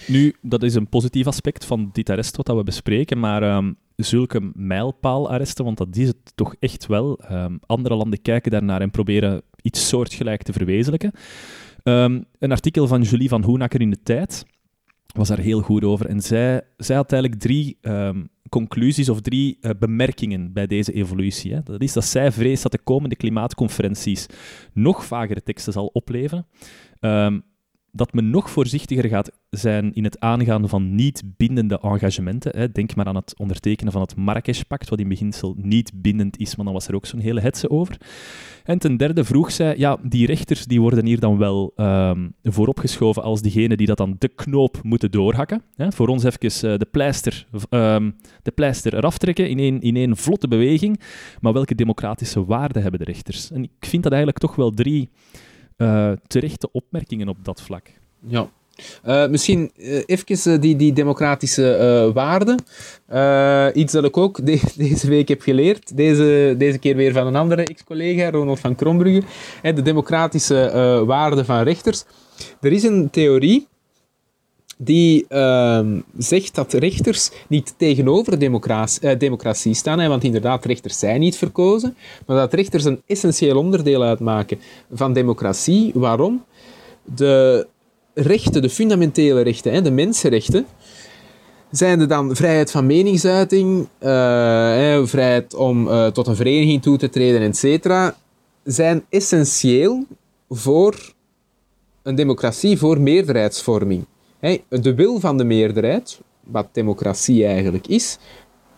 Nu, dat is een positief aspect van dit arrest wat we bespreken, maar ehm, zulke mijlpaalarresten, want dat is het toch echt wel. Um, andere landen kijken daarnaar en proberen iets soortgelijk te verwezenlijken. Um, een artikel van Julie van Hoenakker in de Tijd was daar heel goed over. En zij, zij had eigenlijk drie conclusies of drie uh, bemerkingen bij deze evolutie. Hè. Dat is dat zij vreest dat de komende klimaatconferenties nog vagere teksten zal opleveren. Dat men nog voorzichtiger gaat zijn in het aangaan van niet bindende engagementen. Denk maar aan het ondertekenen van het Marrakesh-pact, wat in beginsel niet bindend is, maar dan was er ook zo'n hele hetze over. En ten derde vroeg zij, ja, die rechters die worden hier dan wel um, vooropgeschoven als diegenen die dat dan de knoop moeten doorhakken. Voor ons even uh, de, pleister, um, de pleister eraf trekken in één, in één vlotte beweging. Maar welke democratische waarden hebben de rechters? En ik vind dat eigenlijk toch wel drie uh, terechte opmerkingen op dat vlak. Ja. Uh, misschien uh, even die, die democratische waarden. iets dat ik ook de deze week heb geleerd. Deze, deze keer weer van een andere ex-collega, Ronald van Krombrugge. de democratische waarden van rechters. Er is een theorie die uh, zegt dat rechters niet tegenover democratie, uh, democratie staan, hè, want inderdaad, rechters zijn niet verkozen, maar dat rechters een essentieel onderdeel uitmaken van democratie. Waarom? De rechten, de fundamentele rechten, hè, de mensenrechten, zijn er dan vrijheid van meningsuiting, uh, vrijheid om uh, tot een vereniging toe te treden, etc., zijn essentieel voor een democratie, voor meerderheidsvorming de wil van de meerderheid, wat democratie eigenlijk is,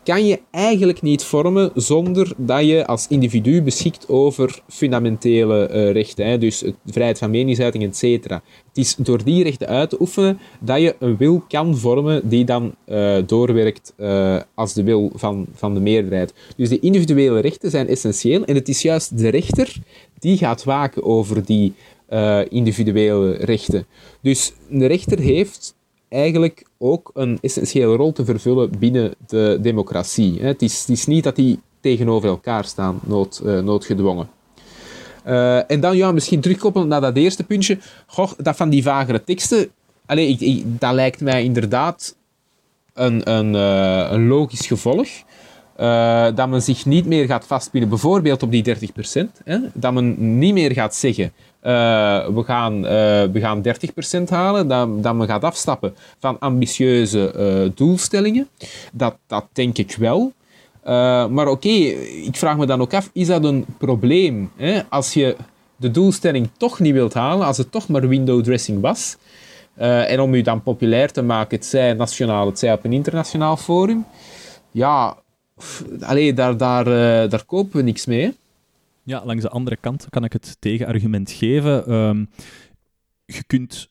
kan je eigenlijk niet vormen zonder dat je als individu beschikt over fundamentele uh, rechten. Dus vrijheid van meningsuiting, etc. Het is door die rechten uit te oefenen dat je een wil kan vormen die dan uh, doorwerkt uh, als de wil van, van de meerderheid. Dus de individuele rechten zijn essentieel en het is juist de rechter die gaat waken over die uh, individuele rechten. Dus een rechter heeft eigenlijk ook een essentiële rol te vervullen binnen de democratie. Het is, het is niet dat die tegenover elkaar staan, nood, uh, noodgedwongen. Uh, en dan ja, misschien terugkoppelen naar dat eerste puntje. Goh, dat van die vagere teksten. allee, ik, dat lijkt mij inderdaad een, een, een logisch gevolg. Dat men zich niet meer gaat vastpinnen, bijvoorbeeld op die 30%. Hè? Dat men niet meer gaat zeggen, uh, we, gaan, uh, we gaan 30% halen. Dat, dat men gaat afstappen van ambitieuze doelstellingen. Dat, dat denk ik wel. maar oké, ik vraag me dan ook af, is dat een probleem? Hè? Als je de doelstelling toch niet wilt halen, als het toch maar window dressing was, en om u dan populair te maken, het zij nationaal, het zij op een internationaal forum, ja, allee, daar, daar, daar kopen we niks mee. Ja, langs de andere kant kan ik het tegenargument geven. Um, je kunt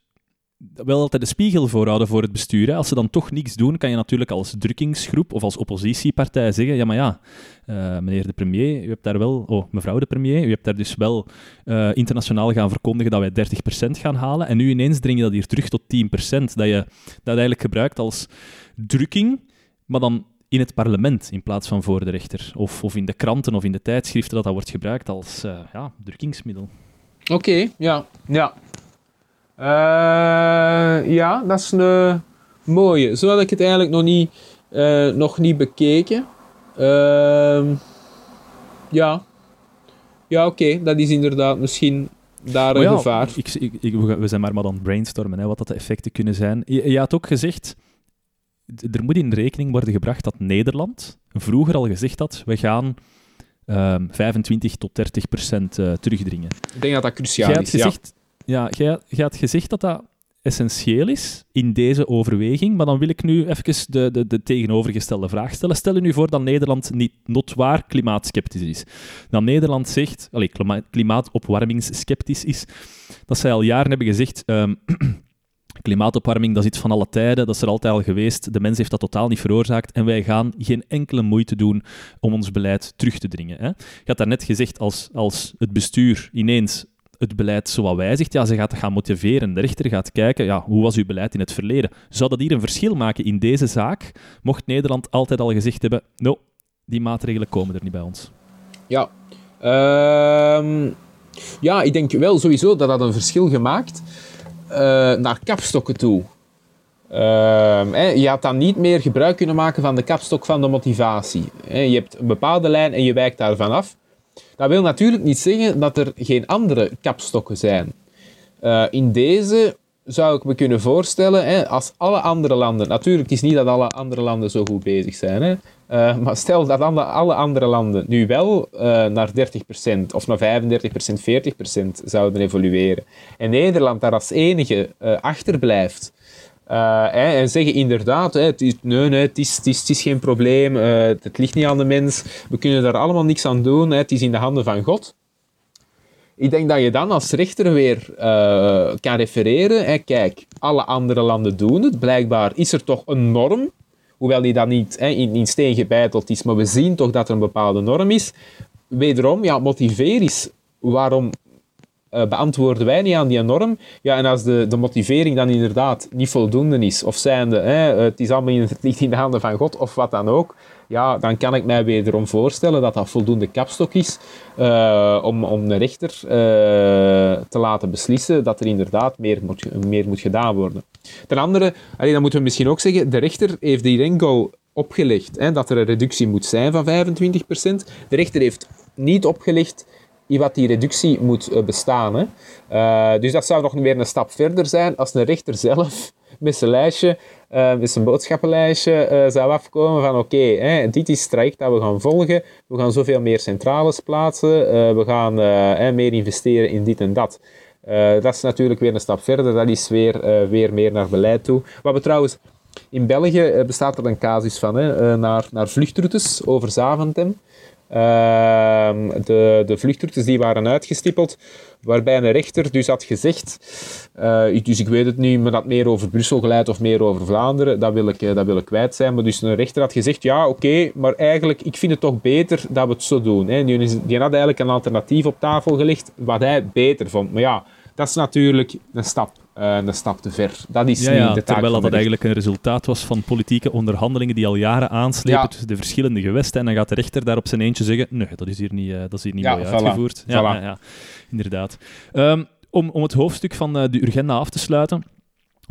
wel altijd de spiegel voorhouden voor het bestuur. Als ze dan toch niks doen, kan je natuurlijk als drukkingsgroep of als oppositiepartij zeggen: ja, maar ja, uh, meneer de premier, u hebt daar wel, oh, mevrouw de premier, u hebt daar dus wel uh, internationaal gaan verkondigen dat wij 30% gaan halen. En nu ineens dring je dat hier terug tot 10%. Dat je dat eigenlijk gebruikt als drukking, maar dan in het parlement in plaats van voor de rechter. Of, of in de kranten of in de tijdschriften dat dat wordt gebruikt als uh, ja, drukkingsmiddel. Oké, ja. Ja. Uh, ja, dat is een mooie. Zo had ik het eigenlijk nog niet, uh, nog niet bekeken. Ehm, ja. Ja, oké. Dat is inderdaad misschien daar een ja, gevaar. Ik, ik, ik, we zijn maar maar aan het brainstormen, hè, wat dat de effecten kunnen zijn. Je, je had ook gezegd er moet in rekening worden gebracht dat Nederland vroeger al gezegd had, we gaan um, 25 tot 30 procent uh, terugdringen. Ik denk dat dat cruciaal is, gezegd, ja. ja jij, had gezegd dat dat essentieel is in deze overweging, maar dan wil ik nu even de, de, de tegenovergestelde vraag stellen. Stel je nu voor dat Nederland niet notwaar klimaatskeptisch is. Dat Nederland zegt, allez, klimaatopwarmingsskeptisch is, dat zij al jaren hebben gezegd... Um, Klimaatopwarming, dat is iets van alle tijden, dat is er altijd al geweest. De mens heeft dat totaal niet veroorzaakt en wij gaan geen enkele moeite doen om ons beleid terug te dringen. Hè? Je had daarnet gezegd, als, als het bestuur ineens het beleid zoals wijzigt, ja, ze gaat gaan motiveren. De rechter gaat kijken, ja, hoe was uw beleid in het verleden? Zou dat hier een verschil maken in deze zaak? Mocht Nederland altijd al gezegd hebben, no, die maatregelen komen er niet bij ons. Ja, uh, ja ik denk wel sowieso dat dat een verschil gemaakt naar kapstokken toe. Uh, je had dan niet meer gebruik kunnen maken van de kapstok van de motivatie. je hebt een bepaalde lijn en je wijkt daarvan af. Dat wil natuurlijk niet zeggen dat er geen andere kapstokken zijn. Uh, in deze zou ik me kunnen voorstellen, als alle andere landen, natuurlijk het is niet dat alle andere landen zo goed bezig zijn, uh, maar stel dat alle, andere landen nu wel uh, naar 30% of naar 35%, 40% zouden evolueren en Nederland daar als enige uh, achterblijft en zeggen inderdaad, het, is, nee, nee, het, is, het, is, geen probleem, het ligt niet aan de mens, we kunnen daar allemaal niks aan doen, het is in de handen van God ik denk dat je dan als rechter weer kan refereren. Kijk, alle andere landen doen het. Blijkbaar is er toch een norm. Hoewel die dan niet in, steen gebeiteld is. Maar we zien toch dat er een bepaalde norm is. Wederom, ja, motiveer is waarom uh, beantwoorden wij niet aan die norm. Ja, en als de, de motivering dan inderdaad niet voldoende is, of zijnde, hè, het is allemaal in, in de handen van God, of wat dan ook, ja, dan kan ik mij wederom voorstellen dat dat voldoende kapstok is uh, om, om de rechter uh, te laten beslissen dat er inderdaad meer moet, meer moet gedaan worden. Ten andere, allee, dan moeten we misschien ook zeggen, de rechter heeft die Rengo opgelegd hè, dat er een reductie moet zijn van 25%. De rechter heeft niet opgelegd in wat die reductie moet uh, bestaan. Hè. Uh, dus dat zou nog weer een stap verder zijn als een rechter zelf met zijn lijstje, uh, met zijn boodschappenlijstje zou afkomen van oké, dit is het traject dat we gaan volgen. We gaan zoveel meer centrales plaatsen. we gaan meer investeren in dit en dat. Dat is natuurlijk weer een stap verder. Dat is weer, weer meer naar beleid toe. Wat we trouwens... In België bestaat er een casus van, hè, naar, naar vluchtroutes over Zaventem. Ehm, de, de vluchtroutes die waren uitgestippeld, waarbij een rechter dus had gezegd, dus ik weet het niet, maar dat meer over Brussel geleid of meer over Vlaanderen, dat wil ik, eh, dat wil ik kwijt zijn. Maar dus een rechter had gezegd, ja oké, maar eigenlijk, ik vind het toch beter dat we het zo doen. Hè. Die, die had eigenlijk een alternatief op tafel gelegd, wat hij beter vond. Maar ja, dat is natuurlijk een stap uh, een stap te ver. Dat is ja, niet de taak Terwijl dat eigenlijk een resultaat was van politieke onderhandelingen die al jaren aanslepen tussen de verschillende gewesten. En dan gaat de rechter daar op zijn eentje zeggen, nee, dat is hier niet, uh, dat is hier niet mooi uitgevoerd. Ja, ja, inderdaad. Um, om, om het hoofdstuk van uh, de Urgenda af te sluiten.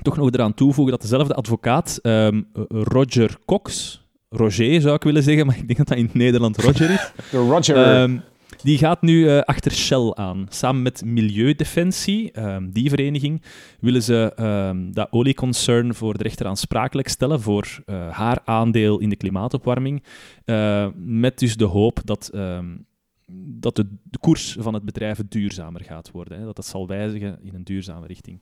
toch nog eraan toevoegen dat dezelfde advocaat, ehm, Roger Cox, Roger zou ik willen zeggen, maar ik denk dat dat in het Nederland Roger is. De Roger. Ehm, die gaat nu eh, achter Shell aan. Samen met Milieudefensie, um, die vereniging, willen ze um, dat olieconcern voor de rechter aansprakelijk stellen voor uh, haar aandeel in de klimaatopwarming. Uh, met dus de hoop dat dat de, de, koers van het bedrijf duurzamer gaat worden. Hè? Dat dat zal wijzigen in een duurzame richting.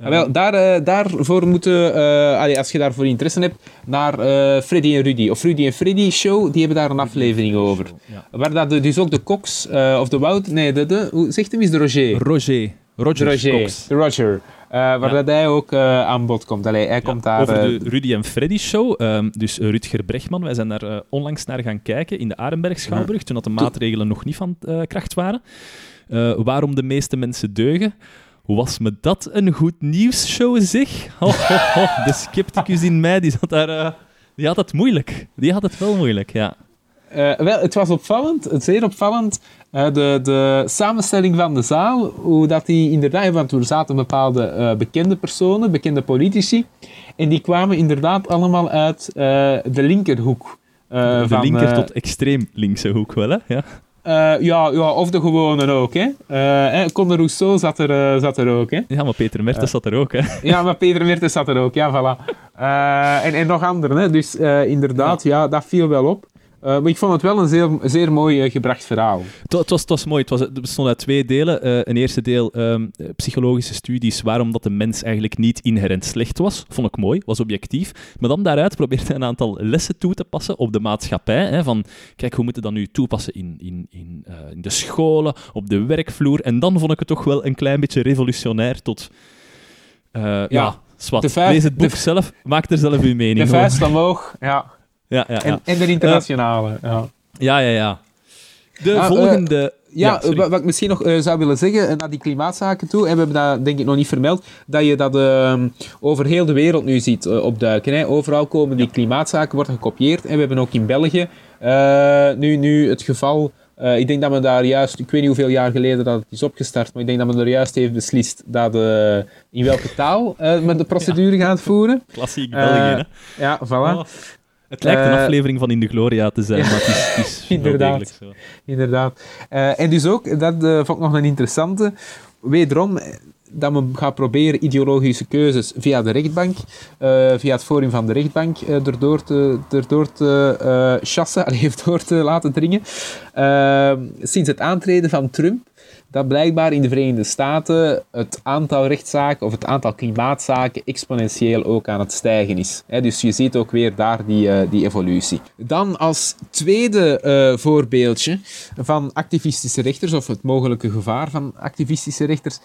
Ah, wel, daar, uh, daarvoor moeten, uh, als je daarvoor interesse hebt, naar uh, Freddy en Rudy. Of Rudy en Freddy Show, die hebben daar een aflevering over. Ja. Waar dat de, dus ook de Cox, of de Wout, nee, de, de, hoe zegt hem, is de Roger? Roger. Roger, Roger. Cox. Roger. waar ja. dat hij ook uh, aan bod komt. Allee, hij ja, komt daar, over de Rudy en Freddy show. Um, dus Rutger Brechtman, wij zijn daar onlangs naar gaan kijken in de Arenberg-schouwburg, toen dat de maatregelen nog niet van kracht waren. waarom de meeste mensen deugen. Was me dat een goed nieuwsshow, zeg? Ho. De scepticus in mij, die, zat daar, die had het moeilijk. Die had het wel moeilijk, ja. Uh, wel, het was opvallend, zeer opvallend, uh, de, de samenstelling van de zaal, hoe dat die inderdaad, want er zaten bepaalde uh, bekende personen, bekende politici, en die kwamen inderdaad allemaal uit de linkerhoek. de van, linker tot extreem linkse hoek wel, hè? Ja. Uh, ja, ja, of de gewone ook. Hè. Uh, Conde Rousseau zat er, uh, zat er ook. Hè. Ja, maar Peter Mertens zat er ook. Hè. Ja, maar Peter Mertens zat er ook. Ja, voilà. en, en nog anderen. Hè. Dus inderdaad, ja. ja. dat viel wel op. Uh, maar ik vond het wel een zeer, zeer mooi uh, gebracht verhaal. Het, het, was, het was mooi. Het, was, het bestond uit twee delen. Uh, een eerste deel um, psychologische studies waarom dat de mens eigenlijk niet inherent slecht was. Vond ik mooi, was objectief. Maar dan daaruit probeerde hij een aantal lessen toe te passen op de maatschappij. Hè, van, kijk, hoe moeten dat nu toepassen in, in, in, in de scholen, op de werkvloer. En dan vond ik het toch wel een klein beetje revolutionair tot... ja, ja zwart. Lees het boek zelf, maak er zelf uw mening over. De vuist omhoog, ja ja, ja, En, en de internationale. Ja. ja, ja, ja. De ah, volgende. Uh, ja, ja wat ik misschien nog uh, zou willen zeggen, naar die klimaatzaken toe, en we hebben dat denk ik nog niet vermeld, dat je dat ehm, over heel de wereld nu ziet opduiken. Hè. Overal komen die klimaatzaken, worden gekopieerd. En we hebben ook in België nu, nu het geval ik denk dat men daar juist, ik weet niet hoeveel jaar geleden dat het is opgestart, maar ik denk dat men er juist heeft beslist dat in welke taal men de procedure ja. gaat voeren. Klassiek België, hè? Ja, voilà. Oh. Het lijkt een uh, aflevering van In de Gloria te zijn, maar het is, het is inderdaad. zo. Inderdaad. Uh, en dus ook, dat uh, vond ik nog een interessante, wederom dat men gaat proberen ideologische keuzes via de rechtbank, via het forum van de rechtbank, erdoor te, erdoor te chassen, heeft door te laten dringen. sinds het aantreden van Trump dat blijkbaar in de Verenigde Staten het aantal rechtszaken of het aantal klimaatzaken exponentieel ook aan het stijgen is. dus je ziet ook weer daar die, uh, die evolutie. Dan als tweede uh, voorbeeldje van activistische rechters, of het mogelijke gevaar van activistische rechters,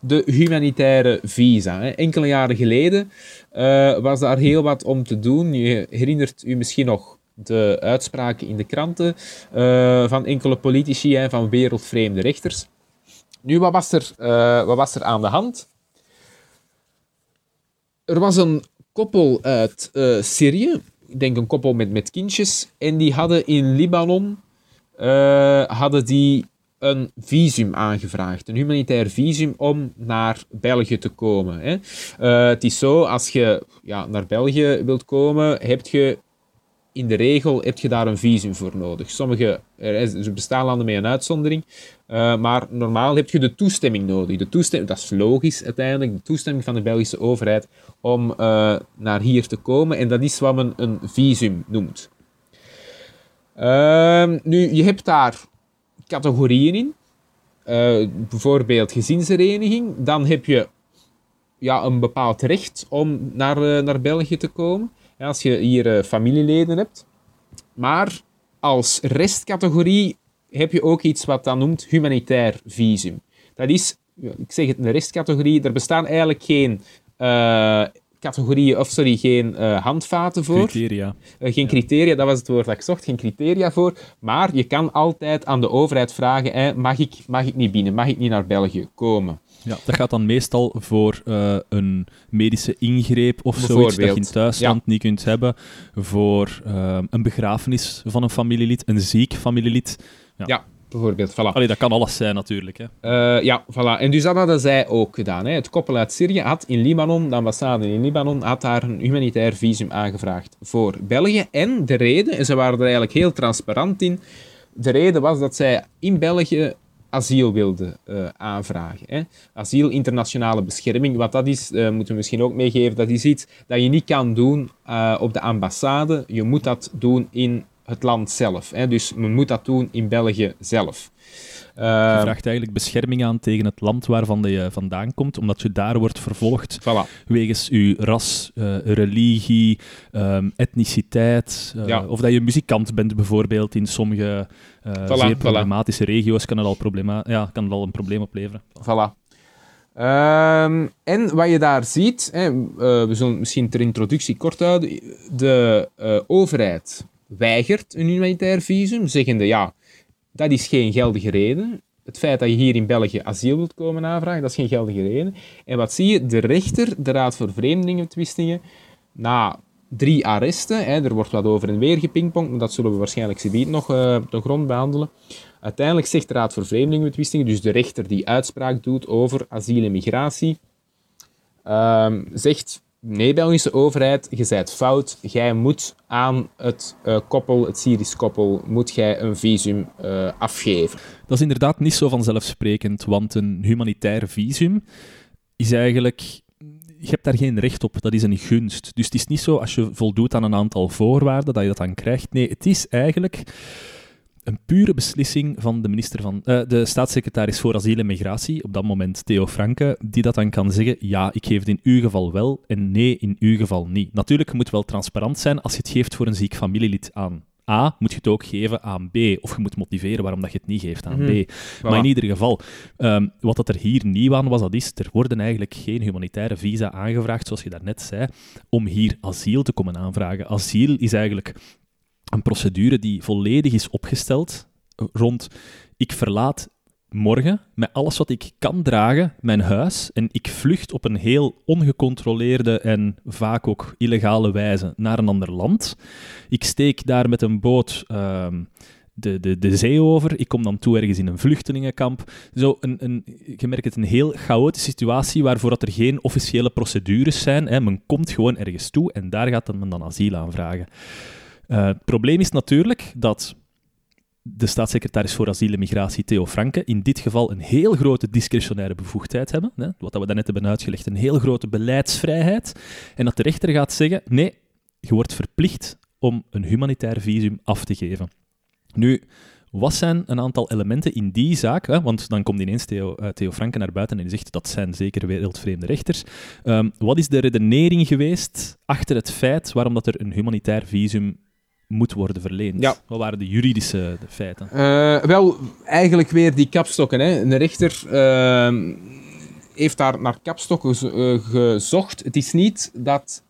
de humanitaire visa. Enkele jaren geleden uh, was daar heel wat om te doen. Je herinnert u misschien nog de uitspraken in de kranten van enkele politici en van wereldvreemde rechters. Nu, wat was er, uh, wat was er aan de hand? Er was een koppel uit uh, Syrië, ik denk een koppel met, met kindjes, en die hadden in Libanon uh, hadden die een visum aangevraagd, een humanitair visum om naar België te komen. Hè. het is zo, als je ja, naar België wilt komen, heb je in de regel heb je daar een visum voor nodig. Sommige, er bestaan landen met een uitzondering, uh, maar normaal heb je de toestemming nodig. De toestemming, dat is logisch uiteindelijk, de toestemming van de Belgische overheid om uh, naar hier te komen. En dat is wat men een visum noemt. Uh, nu, je hebt daar categorieën in. Uh, bijvoorbeeld gezinshereniging. Dan heb je ja, een bepaald recht om naar, naar België te komen als je hier uh, familieleden hebt. Maar als restcategorie heb je ook iets wat dan noemt humanitair visum. Dat is, ik zeg het, een restcategorie. Er bestaan eigenlijk geen uh, categorieën, of sorry, geen uh, handvaten voor. Criteria. geen criteria, dat was het woord dat ik zocht. Geen criteria voor. Maar je kan altijd aan de overheid vragen: mag, ik, mag ik niet binnen? Mag ik niet naar België komen? Ja, dat gaat dan meestal voor uh, een medische ingreep of zoiets dat je in thuisland ja. niet kunt hebben. Voor uh, een begrafenis van een familielid, een ziek familielid. Ja. ja. bijvoorbeeld. Voilà. Allee, dat kan alles zijn natuurlijk. Hè. Uh, ja, voilà. En dus dat hadden zij ook gedaan. Hè. Het koppel uit Syrië had in Libanon, de ambassade in Libanon, had daar een humanitair visum aangevraagd voor België. En de reden, en ze waren er eigenlijk heel transparant in, de reden was dat zij in België asiel wilden uh, aanvragen. Hè. Asiel, internationale bescherming. Wat dat is, uh, moeten we misschien ook meegeven, dat is iets dat je niet kan doen uh, op de ambassade. Je moet dat doen in het land zelf. Hè. Dus men moet dat doen in België zelf. je vraagt eigenlijk bescherming aan tegen het land waarvan je vandaan komt, omdat je daar wordt vervolgd voilà. wegens je ras, religie, um, etniciteit, ja. of dat je muzikant bent bijvoorbeeld in sommige voilà, zeer problematische voilà. regio's kan het, al problema ja, kan het al een probleem opleveren. Voilà. Um, en wat je daar ziet, hè, we zullen misschien ter introductie kort houden, de overheid weigert een humanitair visum, zeggende ja, dat is geen geldige reden. Het feit dat je hier in België asiel wilt komen aanvragen, dat is geen geldige reden. En wat zie je? De rechter, de Raad voor Vreemdelingentwistingen, na drie arresten. Hè. Er wordt wat over en weer gepingpongd, maar dat zullen we waarschijnlijk subiet nog uh, de grond behandelen. Uiteindelijk zegt de Raad voor Vreemdelingenbetwistingen, dus de rechter die uitspraak doet over asiel en migratie, uh, zegt, nee Belgische overheid, je zijt fout, jij moet aan het uh, koppel, het Syrisch koppel, moet jij een visum uh, afgeven. Dat is inderdaad niet zo vanzelfsprekend, want een humanitair visum is eigenlijk je hebt daar geen recht op. Dat is een gunst. Dus het is niet zo als je voldoet aan een aantal voorwaarden dat je dat dan krijgt. Nee, het is eigenlijk een pure beslissing van de minister van uh, de staatssecretaris voor asiel en migratie, op dat moment Theo Franke, die dat dan kan zeggen: ja, ik geef het in uw geval wel en nee, in uw geval niet. Natuurlijk, moet wel transparant zijn als je het geeft voor een ziek familielid aan A, moet je het ook geven aan B. Of je moet motiveren waarom dat je het niet geeft aan B. Maar in ieder geval, um, wat dat er hier nieuw aan was, dat is, er worden eigenlijk geen humanitaire visa aangevraagd, zoals je daarnet zei, om hier asiel te komen aanvragen. Asiel is eigenlijk een procedure die volledig is opgesteld rond ik verlaat morgen met alles wat ik kan dragen, mijn huis, en ik vlucht op een heel ongecontroleerde en vaak ook illegale wijze naar een ander land. Ik steek daar met een boot uh, de, de, de zee over. Ik kom dan toe ergens in een vluchtelingenkamp. Zo een, een, je merkt het een heel chaotische situatie waarvoor dat er geen officiële procedures zijn. Hè. Men komt gewoon ergens toe en daar gaat men dan asiel aanvragen. Uh, het probleem is natuurlijk dat de staatssecretaris voor asiel en migratie, Theo Franke, in dit geval een heel grote discretionaire bevoegdheid hebben. Hè, wat we daarnet hebben uitgelegd, een heel grote beleidsvrijheid. En dat de rechter gaat zeggen, nee, je wordt verplicht om een humanitair visum af te geven. Nu, wat zijn een aantal elementen in die zaak? Hè? Want dan komt ineens Theo, uh, Theo Franke naar buiten en zegt dat zijn zeker wereldvreemde rechters. Um, wat is de redenering geweest achter het feit waarom dat er een humanitair visum moet worden verleend. Ja. Wat waren de juridische de feiten? Uh, wel, eigenlijk weer die kapstokken. Hè. Een rechter uh, heeft daar naar kapstokken gezocht. Het is niet dat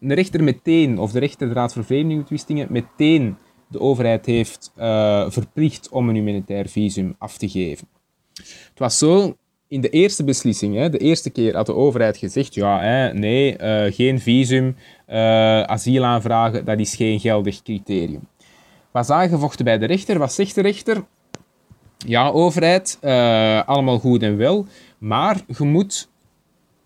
een rechter meteen, of de rechter de Raad voor Vreemdelingenbetwistingen, meteen de overheid heeft uh, verplicht om een humanitair visum af te geven. Het was zo, in de eerste beslissing, hè, de eerste keer had de overheid gezegd, ja, hè, nee, uh, geen visum, uh, asiel aanvragen, dat is geen geldig criterium. Was aangevochten bij de rechter, wat zegt de rechter? Ja, overheid, uh, allemaal goed en wel, maar je moet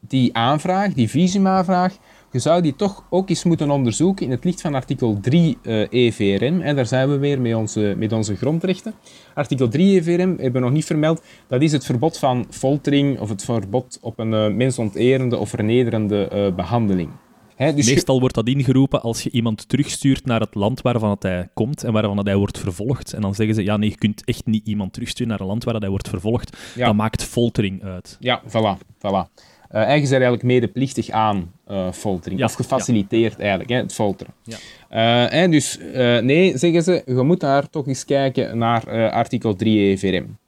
die aanvraag, die visumaanvraag, je zou die toch ook eens moeten onderzoeken in het licht van artikel 3 uh, EVRM. En daar zijn we weer met onze, met onze grondrechten. Artikel 3 EVRM hebben we nog niet vermeld. Dat is het verbod van foltering of het verbod op een uh, mensonterende of vernederende uh, behandeling. He, dus Meestal wordt dat ingeroepen als je iemand terugstuurt naar het land waarvan het hij komt en waarvan hij wordt vervolgd. En dan zeggen ze, ja nee, je kunt echt niet iemand terugsturen naar een land waar hij wordt vervolgd. Ja. Dat maakt foltering uit. Ja, voilà. voilà. Uh, en je bent eigenlijk medeplichtig aan uh, foltering. Ja, of gefaciliteerd ja. eigenlijk, hè, het folteren. Ja. Uh, en dus nee, zeggen ze, je moet daar toch eens kijken naar artikel 3 EVRM.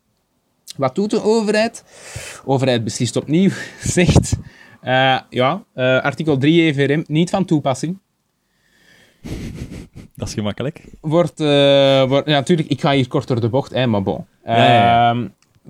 Wat doet de overheid? De overheid beslist opnieuw, zegt, ja, artikel 3 EVRM niet van toepassing. Dat is gemakkelijk. Wordt, wordt ja, natuurlijk, ik ga hier kort door de bocht, hè, maar bon.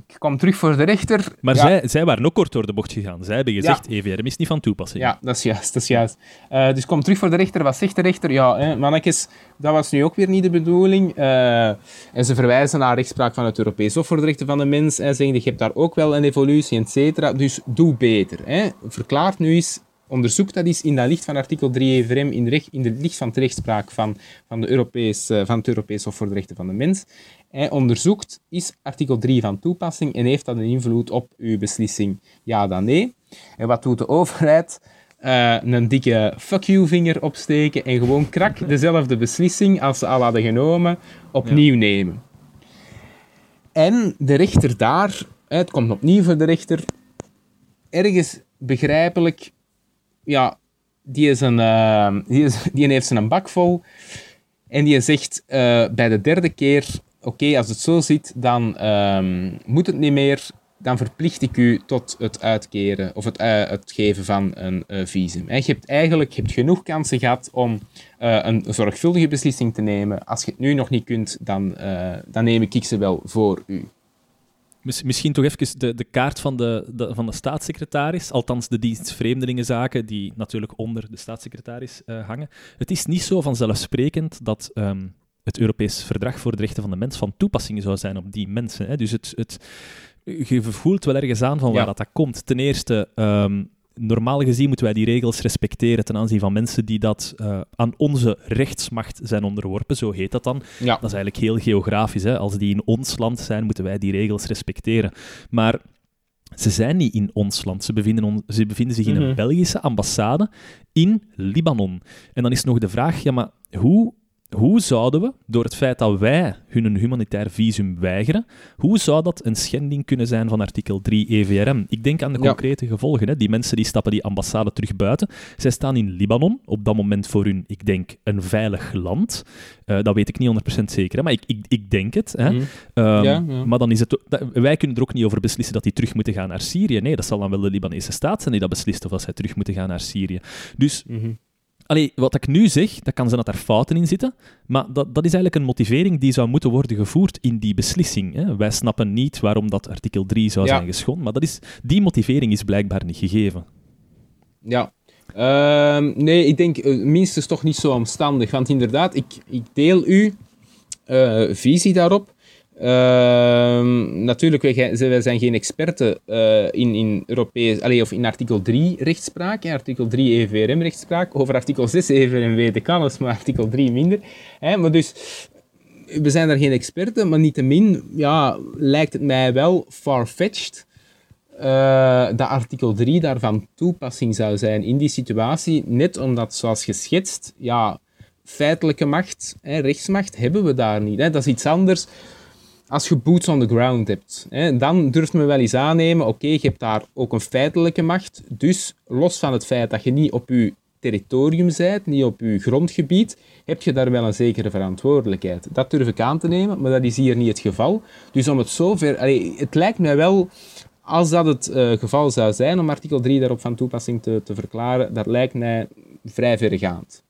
Ja, ja, ja. Ik kwam terug voor de rechter. Maar Ja, zij, zij waren ook kort door de bocht gegaan. Zij hebben gezegd, EVRM is niet van toepassing. Ja, dat is juist. Dat is juist. Eh, dus ik kom terug voor de rechter. Wat zegt de rechter? Ja, hè, mannetjes, dat was nu ook weer niet de bedoeling. Eh, en ze verwijzen naar rechtspraak van het Europees Hof voor de Rechten van de Mens. En zeggen, je hebt daar ook wel een evolutie, et cetera. Dus doe beter. Hè. Verklaar nu eens, onderzoek dat eens in dat licht van artikel 3 EVRM, in, de recht, in het licht van de rechtspraak van, van, de Europees, eh, van het Europees Hof voor de Rechten van de Mens. Onderzoekt, is artikel 3 van toepassing en heeft dat een invloed op uw beslissing? Ja dan nee. En wat doet de overheid? Eh, een dikke fuck you vinger opsteken en gewoon krak dezelfde beslissing als ze al hadden genomen opnieuw nemen. En de rechter daar, het komt opnieuw voor de rechter, ergens begrijpelijk, ja, die, is een, eh, die, is, die heeft zijn bak vol en die zegt eh, bij de derde keer, oké, als het zo zit, dan ehm, moet het niet meer, dan verplicht ik u tot het uitkeren of het, eh, het geven van een eh, visum. Hè, Je hebt eigenlijk hebt genoeg kansen gehad om eh, een zorgvuldige beslissing te nemen. Als je het nu nog niet kunt, dan, dan neem ik ze wel voor u. Miss- Misschien toch even de, de kaart van de, van de staatssecretaris, althans de dienst Vreemdelingenzaken, die natuurlijk onder de staatssecretaris hangen. Het is niet zo vanzelfsprekend dat ehm, het Europees Verdrag voor de Rechten van de Mens van toepassing zou zijn op die mensen. Hè. Dus het, het, je voelt wel ergens aan van waar Ja. dat, dat komt. Ten eerste, ehm, normaal gezien moeten wij die regels respecteren ten aanzien van mensen die dat eh, aan onze rechtsmacht zijn onderworpen, zo heet dat dan. Ja, Dat is eigenlijk heel geografisch. Hè? Als die in ons land zijn, moeten wij die regels respecteren. Maar ze zijn niet in ons land. Ze bevinden, on- ze bevinden zich in een Mhm. Belgische ambassade in Libanon. En dan is nog de vraag, ja, maar hoe, hoe zouden we, door het feit dat wij hun een humanitair visum weigeren, hoe zou dat een schending kunnen zijn van artikel 3 EVRM? Ik denk aan de Ja. concrete gevolgen. Hè? Die mensen die stappen die ambassade terug buiten. Zij staan in Libanon, op dat moment voor hun, ik denk, een veilig land. Eh, dat weet ik niet 100% zeker, hè? maar ik, ik, ik denk het. Hè? Mhm. Ehm, Ja, ja. Maar dan is het, dat- wij kunnen er ook niet over beslissen dat die terug moeten gaan naar Syrië. Nee, dat zal dan wel de Libanese staat zijn die dat beslist of dat zij terug moeten gaan naar Syrië. Dus Mhm. Allee, wat ik nu zeg, dat kan zijn dat er fouten in zitten, maar dat, dat is eigenlijk een motivering die zou moeten worden gevoerd in die beslissing. Hè. Wij snappen niet waarom dat artikel 3 zou Ja. zijn geschonden, maar dat is, die motivering is blijkbaar niet gegeven. Ja. Ehm, nee, ik denk eh, minstens toch niet zo omstandig. Want inderdaad, ik, ik deel uw eh, visie daarop. Ehm, natuurlijk, wij, zijn geen experten eh, in, in, Europees, allee, of in artikel 3 rechtspraak. Artikel 3 EVRM rechtspraak. Over artikel 6 EVRM weet ik alles, maar artikel 3 minder. Hè, maar dus, we zijn daar geen experten, maar niettemin ja, lijkt het mij wel far-fetched eh, dat artikel 3 daarvan toepassing zou zijn in die situatie. Net omdat, zoals geschetst, ja, feitelijke macht, hè, rechtsmacht, hebben we daar niet. Hè. Dat is iets anders als je boots on the ground hebt. Hè. Dan durft men wel eens aannemen, oké, je hebt daar ook een feitelijke macht. Dus los van het feit dat je niet op je territorium bent, niet op je grondgebied, heb je daar wel een zekere verantwoordelijkheid. Dat durf ik aan te nemen, maar dat is hier niet het geval. Dus om het zover... het lijkt mij wel als dat het eh, geval zou zijn om artikel 3 daarop van toepassing te, te verklaren, dat lijkt mij vrij verregaand.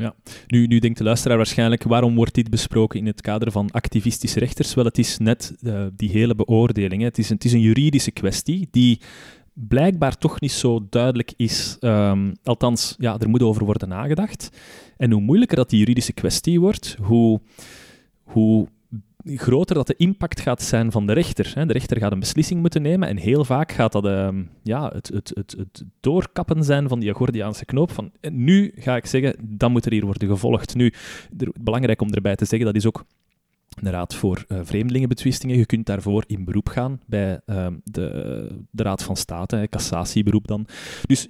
Ja. Nu, nu denkt de luisteraar waarschijnlijk, waarom wordt dit besproken in het kader van activistische rechters? Wel, het is net eh, die hele beoordeling. Hè. Het, is een, het is een juridische kwestie die blijkbaar toch niet zo duidelijk is. Ehm, althans, ja, er moet over worden nagedacht. En hoe moeilijker dat die juridische kwestie wordt, hoe, hoe groter dat de impact gaat zijn van de rechter. De rechter gaat een beslissing moeten nemen en heel vaak gaat dat ehm, ja, het, het, het, het doorkappen zijn van die Gordiaanse knoop. Van, en nu ga ik zeggen, dan moet er hier worden gevolgd. Nu, belangrijk om erbij te zeggen, dat is ook de Raad voor eh, Vreemdelingenbetwistingen. Je kunt daarvoor in beroep gaan bij ehm, de, de Raad van State, cassatieberoep dan. Dus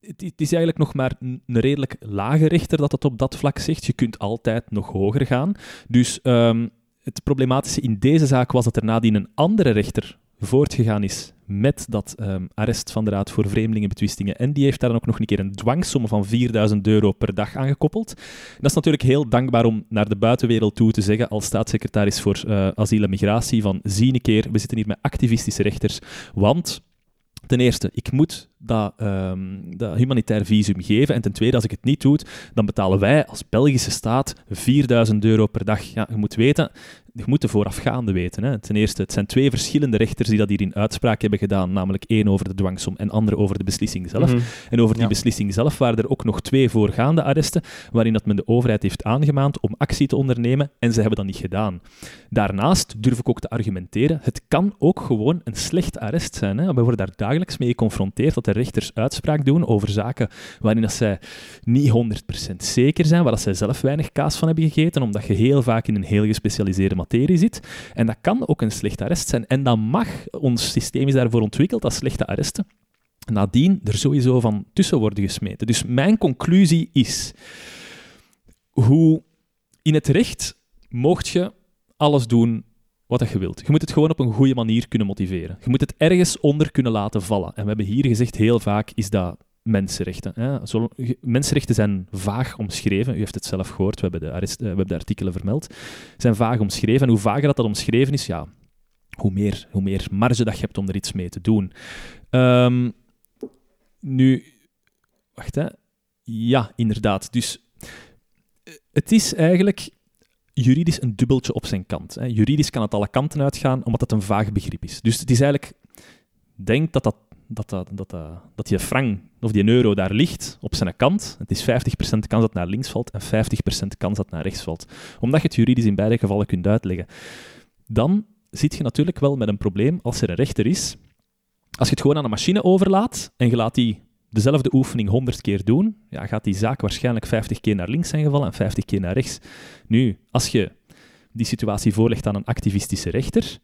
het, is eigenlijk nog maar een een redelijk lage rechter dat het op dat vlak zegt. Je kunt altijd nog hoger gaan. Dus ehm, het problematische in deze zaak was dat er nadien een andere rechter voortgegaan is met dat ehm, arrest van de Raad voor Vreemdelingenbetwistingen. En die heeft daar dan ook nog een keer een dwangsom van 4000 euro per dag aangekoppeld. Dat is natuurlijk heel dankbaar om naar de buitenwereld toe te zeggen als staatssecretaris voor eh, asiel en migratie van zie een keer, we zitten hier met activistische rechters, want ten eerste, ik moet dat, ehm, dat humanitair visum geven. En ten tweede, als ik het niet doe, dan betalen wij als Belgische staat 4000 euro per dag. Ja, je moet weten, je moet de voorafgaande weten. Hè. Ten eerste, het zijn twee verschillende rechters die dat hier in uitspraak hebben gedaan, namelijk één over de dwangsom en andere over de beslissing zelf. Mhm. En over die Ja. beslissing zelf waren er ook nog twee voorgaande arresten, waarin dat men de overheid heeft aangemaand om actie te ondernemen, en ze hebben dat niet gedaan. Daarnaast durf ik ook te argumenteren, het kan ook gewoon een slecht arrest zijn. Hè. We worden daar dagelijks mee geconfronteerd dat de rechters uitspraak doen over zaken waarin dat zij niet 100% zeker zijn, waar dat zij zelf weinig kaas van hebben gegeten, omdat je heel vaak in een heel gespecialiseerde materie zit. En dat kan ook een slecht arrest zijn. En dat mag. Ons systeem is daarvoor ontwikkeld als slechte arresten. Nadien er sowieso van tussen worden gesmeten. Dus mijn conclusie is: hoe in het recht mocht je alles doen wat je wilt. Je moet het gewoon op een goede manier kunnen motiveren. Je moet het ergens onder kunnen laten vallen. En we hebben hier gezegd, heel vaak is dat mensenrechten. Hè. Mensenrechten zijn vaag omschreven. U heeft het zelf gehoord, we hebben de, eh, we hebben artikelen vermeld. Zijn vaag omschreven. En hoe vager dat, dat omschreven is, ja, hoe meer, hoe meer marge dat je hebt om er iets mee te doen. Ehm, nu, wacht hè. Ja, inderdaad. Dus eh, het is eigenlijk juridisch een dubbeltje op zijn kant. Hè. Juridisch kan het alle kanten uitgaan, omdat het een vaag begrip is. Dus het is eigenlijk... Denk dat dat dat, dat, dat, dat die of die euro daar ligt op zijn kant. Het is 50% kans dat het naar links valt en 50% kans dat het naar rechts valt. Omdat je het juridisch in beide gevallen kunt uitleggen. Dan zit je natuurlijk wel met een probleem als er een rechter is. Als je het gewoon aan een machine overlaat en je laat die dezelfde oefening 100 keer doen, ja, gaat die zaak waarschijnlijk 50 keer naar links zijn gevallen en 50 keer naar rechts. Nu, als je die situatie voorlegt aan een activistische rechter,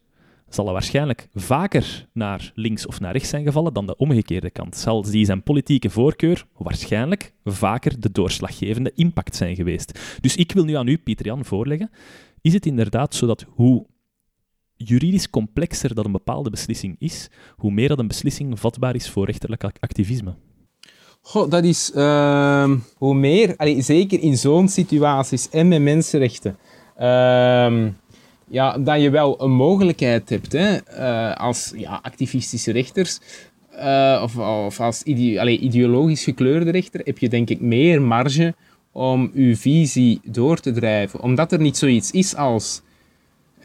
zal er waarschijnlijk vaker naar links of naar rechts zijn gevallen dan de omgekeerde kant. Zal die zijn politieke voorkeur waarschijnlijk vaker de doorslaggevende impact zijn geweest. Dus ik wil nu aan u, Pieter Jan, voorleggen. Is het inderdaad zo dat hoe juridisch complexer dat een bepaalde beslissing is, hoe meer dat een beslissing vatbaar is voor rechterlijk activisme? Goh, dat is ehm, hoe meer, allee, zeker in zo'n situaties en met mensenrechten, ehm, ja, dat je wel een mogelijkheid hebt hè, eh, als ja, activistische rechters. eh, of, of als ideologisch gekleurde rechter heb je denk ik meer marge om je visie door te drijven. Omdat er niet zoiets is als,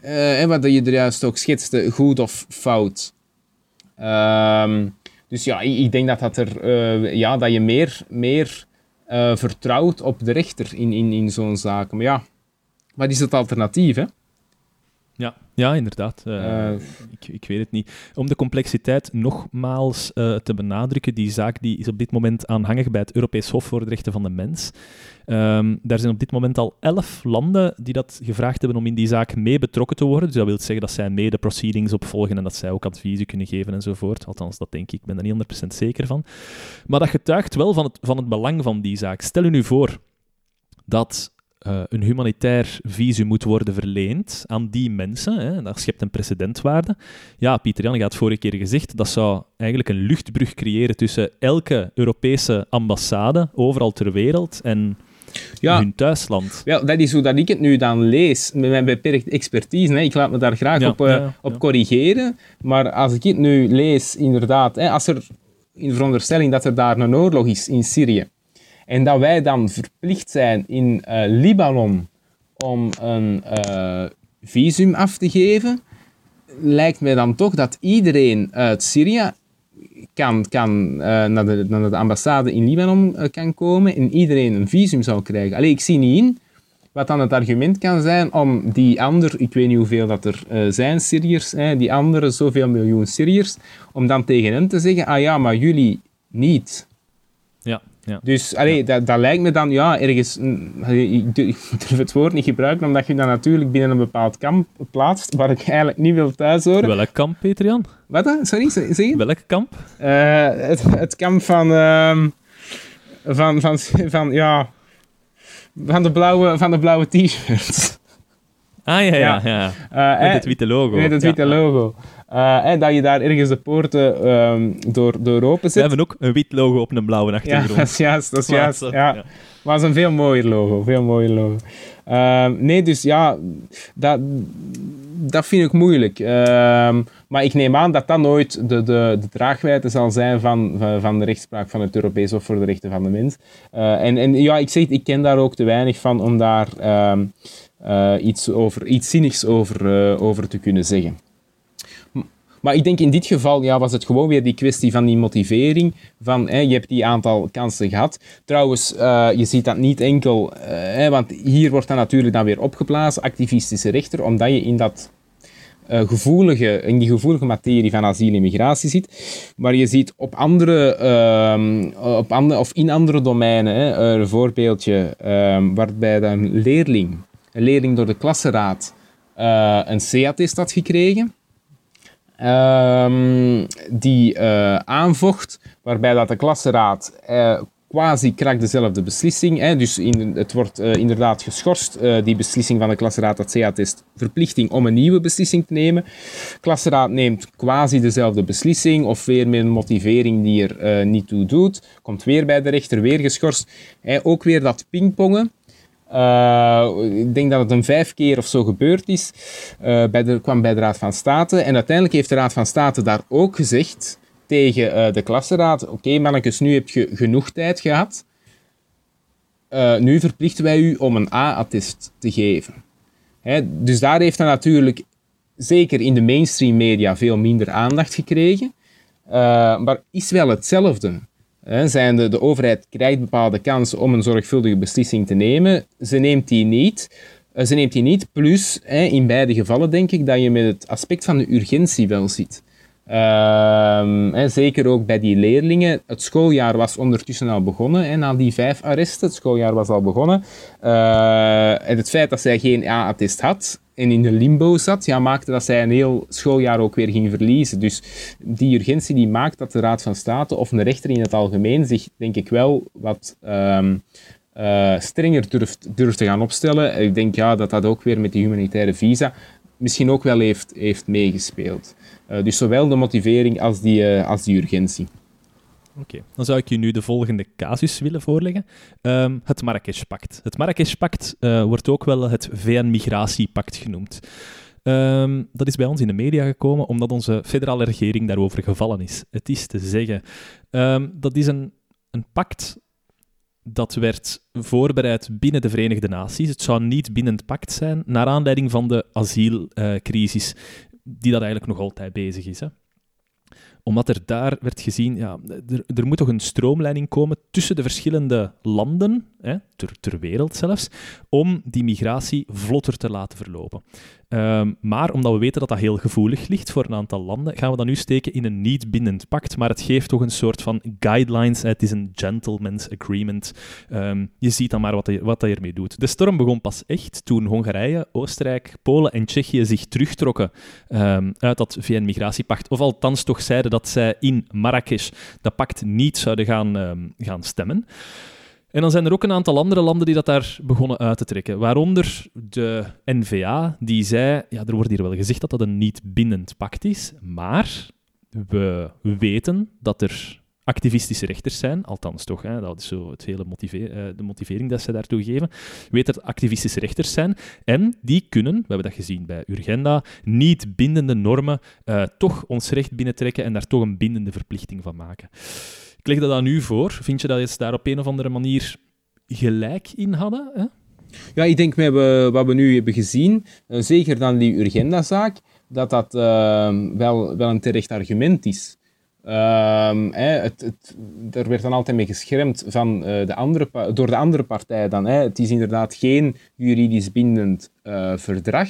eh, wat je er juist ook schetste, goed of fout. Ehm, dus ja, ik, ik denk dat, dat, er, eh, ja, dat je meer, meer eh, vertrouwt op de rechter in, in, in zo'n zaak. Maar ja, wat is het alternatief, hè? Ja, ja inderdaad. Uh, Eh. ik, ik weet het niet. Om de complexiteit nogmaals uh, te benadrukken, die zaak die is op dit moment aanhangig bij het Europees Hof voor de Rechten van de Mens. Um, daar zijn op dit moment al elf landen die dat gevraagd hebben om in die zaak mee betrokken te worden. Dus dat wil zeggen dat zij mee de proceedings opvolgen en dat zij ook adviezen kunnen geven enzovoort. Althans, dat denk ik. Ik ben er niet 100% zeker van. Maar dat getuigt wel van het, van het belang van die zaak. Stel u nu voor dat uh, een humanitair visum moet worden verleend aan die mensen. Hè, dat schept een precedentwaarde. Ja, Pieter Jan, je had vorige keer gezegd, dat zou eigenlijk een luchtbrug creëren tussen elke Europese ambassade, overal ter wereld, en ja. hun thuisland. Ja, dat is hoe dat ik het nu dan lees, met mijn beperkte expertise. Hè. Ik laat me daar graag ja, op, uh, ja, op corrigeren. Maar als ik het nu lees, inderdaad, hè, als er in de veronderstelling dat er daar een oorlog is in Syrië, en dat wij dan verplicht zijn in uh, Libanon om een uh, visum af te geven, lijkt mij dan toch dat iedereen uit Syrië kan, kan uh, naar, de, naar, de, ambassade in Libanon kan komen en iedereen een visum zou krijgen. Allee, ik zie niet in wat dan het argument kan zijn om die andere, ik weet niet hoeveel dat er zijn Syriërs, hè, die andere zoveel miljoen Syriërs, om dan tegen hen te zeggen, ah ja, maar jullie niet. Ja. Ja. Dus allee, ja. dat, dat, lijkt me dan ja, ergens. Ik durf het woord niet gebruiken, omdat je dan natuurlijk binnen een bepaald kamp plaatst waar ik eigenlijk niet wil thuis horen. Welk kamp, Peter Jan? Wat dan? Sorry, zeg je? Welk kamp? Uh, het, het, kamp van, uh, van, van, van. ja. Van de blauwe, van de blauwe t-shirts. Ah ja, ja, ja. Uh, met het witte logo. Met het witte logo. Uh, dat je daar ergens de poorten um, door, door open zet. We hebben ook een wit logo op een blauwe achtergrond. Ja, dat is juist. Dat is juist. Ja. Maar het is een veel mooier logo. Veel mooier logo. Uh, nee, dus ja, dat, dat vind ik moeilijk. Uh, maar ik neem aan dat dat nooit de, de, de draagwijte zal zijn van, van, van de rechtspraak van het Europees Hof voor de Rechten van de Mens. En, en ja, ik zeg, ik ken daar ook te weinig van om daar uh, iets, over, iets zinnigs over, uh, over te kunnen zeggen. Maar ik denk in dit geval ja, was het gewoon weer die kwestie van die motivering. Van, hè, je hebt die aantal kansen gehad. Trouwens, uh, je ziet dat niet enkel... Want hier wordt dan natuurlijk dan weer opgeblazen, activistische rechter, omdat je in dat gevoelige, in die gevoelige materie van asiel en migratie zit. Maar je ziet op andere, uh, op andere of in andere domeinen, hè, een voorbeeldje uh, waarbij een leerling een leerling door de klassenraad uh, een C-attest had gekregen. Um, die uh, aanvocht, waarbij dat de klassenraad uh, quasi krijgt dezelfde beslissing. Hè. Dus in, het wordt inderdaad geschorst, die beslissing van de klassenraad, dat C-attest, verplichting om een nieuwe beslissing te nemen. De klassenraad neemt quasi dezelfde beslissing, of weer met een motivering die er niet toe doet. Komt weer bij de rechter, weer geschorst. Hè. Ook weer dat pingpongen. Uh, ik denk dat het een vijf keer of zo gebeurd is. Uh, bij de, kwam bij de Raad van State. En uiteindelijk heeft de Raad van State daar ook gezegd tegen uh, de klassenraad: Oké, okay, nu heb je genoeg tijd gehad. nu verplichten wij u om een A-attest te geven. Hè, dus daar heeft hij natuurlijk, zeker in de mainstream media, veel minder aandacht gekregen. maar is wel hetzelfde zijn de, de overheid krijgt bepaalde kansen om een zorgvuldige beslissing te nemen. Ze neemt die niet. Eh, ze neemt die niet. Plus, in beide gevallen denk ik dat je met het aspect van de urgentie wel ziet. Uh, zeker ook bij die leerlingen. Het schooljaar was ondertussen al begonnen. Hè, na die vijf arresten, het schooljaar was al begonnen. Uh, en het feit dat zij geen A-attest had en in de limbo zat, ja, maakte dat zij een heel schooljaar ook weer ging verliezen. Dus die urgentie die maakt dat de Raad van State of een rechter in het algemeen zich, denk ik wel, wat... Um, uh, strenger durft, durft te gaan opstellen. Ik denk ja, dat dat ook weer met die humanitaire visa misschien ook wel heeft, heeft meegespeeld. Uh, dus zowel de motivering als die, uh, als die urgentie. Oké, dan zou ik je nu de volgende casus willen voorleggen. Um, het Marrakesh-pact. Het Marrakesh-pact uh, wordt ook wel het VN-migratiepact genoemd. Um, dat is bij ons in de media gekomen omdat onze federale regering daarover gevallen is. Het is te zeggen, um, dat is een, een pact dat werd voorbereid binnen de Verenigde Naties. Het zou niet binnen het pact zijn, naar aanleiding van de asielcrisis, die dat eigenlijk nog altijd bezig is. Hè omdat er daar werd gezien, ja, er, er moet toch een stroomleiding komen tussen de verschillende landen, hè, ter, ter wereld zelfs, om die migratie vlotter te laten verlopen. Um, maar omdat we weten dat dat heel gevoelig ligt voor een aantal landen, gaan we dat nu steken in een niet bindend pact. Maar het geeft toch een soort van guidelines. Het is een gentleman's agreement. Um, je ziet dan maar wat, hij, wat hij ermee doet. De storm begon pas echt toen Hongarije, Oostenrijk, Polen en Tsjechië zich terugtrokken um, uit dat VN-migratiepact. Of althans toch zeiden dat zij in Marrakesh dat pact niet zouden gaan, gaan stemmen. En dan zijn er ook een aantal andere landen die dat daar begonnen uit te trekken. Waaronder de NVA, die zei: ja, er wordt hier wel gezegd dat dat een niet bindend pact is, maar we weten dat er activistische rechters zijn, althans toch, hè, dat is zo het hele uh, de motivering dat ze daartoe geven, weten dat activistische rechters zijn en die kunnen, we hebben dat gezien bij Urgenda, niet bindende normen uh, toch ons recht binnentrekken en daar toch een bindende verplichting van maken. Ik leg dat aan u voor. Vind je dat ze daar op een of andere manier gelijk in hadden? Hè? Ja, ik denk met wat we nu hebben gezien, eh, zeker dan die Urgenda-zaak, dat dat uh, wel, wel een terecht argument is. Uh, hè, het, er werd dan altijd mee geschermd van, uh, de andere, door de andere partij dan. Hè. Het is inderdaad geen juridisch bindend verdrag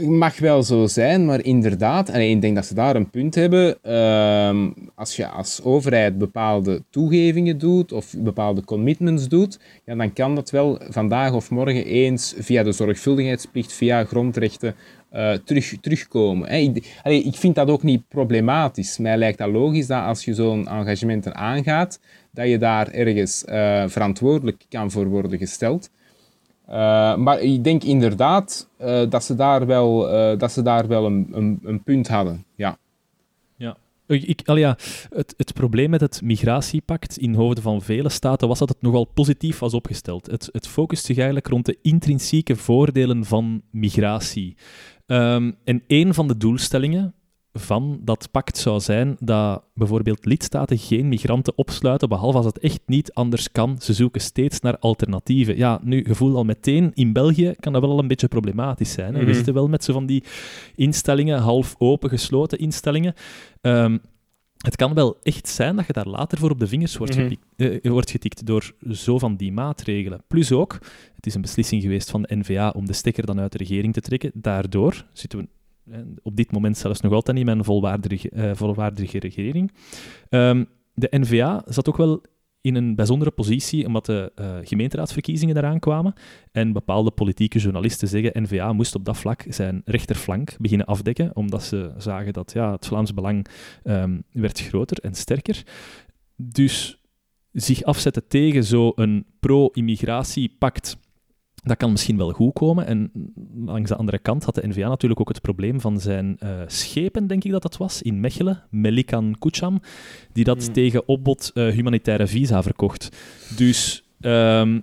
mag wel zo zijn, maar inderdaad, en ik denk dat ze daar een punt hebben. Ehm, als je als overheid bepaalde toegevingen doet of bepaalde commitments doet, ja, dan kan dat wel vandaag of morgen eens via de zorgvuldigheidsplicht, via grondrechten, uh, terug, terugkomen. Ik, ik, vind dat ook niet problematisch. Mij lijkt dat logisch dat als je zo'n engagement aangaat, dat je daar ergens uh, verantwoordelijk kan voor worden gesteld. Maar ik denk inderdaad dat ze daar wel, dat ze daar wel een, een, een punt hadden. Ja. Ik, al ja, het, het, probleem met het migratiepact in hoofden van vele staten was dat het nogal positief was opgesteld. Het, het focust zich eigenlijk rond de intrinsieke voordelen van migratie. Um, en een van de doelstellingen van dat pact zou zijn dat bijvoorbeeld lidstaten geen migranten opsluiten, behalve als het echt niet anders kan. Ze zoeken steeds naar alternatieven. Ja, nu, gevoel al meteen, in België kan dat wel al een beetje problematisch zijn. Hè? We mhm. zitten wel met zo van die instellingen, half open, gesloten instellingen. Um, het kan wel echt zijn dat je daar later voor op de vingers wordt, mhm. getikt, eh, wordt getikt door zo van die maatregelen. Plus ook, het is een beslissing geweest van de NVA om de stekker dan uit de regering te trekken. Daardoor zitten we op dit moment zelfs nog altijd niet met een volwaardige, uh, volwaardige regering. Um, de NVA zat ook wel in een bijzondere positie, omdat de uh, gemeenteraadsverkiezingen eraan kwamen. En bepaalde politieke journalisten zeggen NVA moest op dat vlak zijn rechterflank beginnen afdekken, omdat ze zagen dat ja, het Vlaams Belang um, werd groter en sterker. Dus zich afzetten tegen zo'n pro-immigratiepact dat kan misschien wel goed komen. En langs de andere kant had de NVA natuurlijk ook het probleem van zijn uh, schepen, denk ik dat dat was, in Mechelen, Melikan Kucham, die dat hmm. tegen opbod uh, humanitaire visa verkocht. Dus um,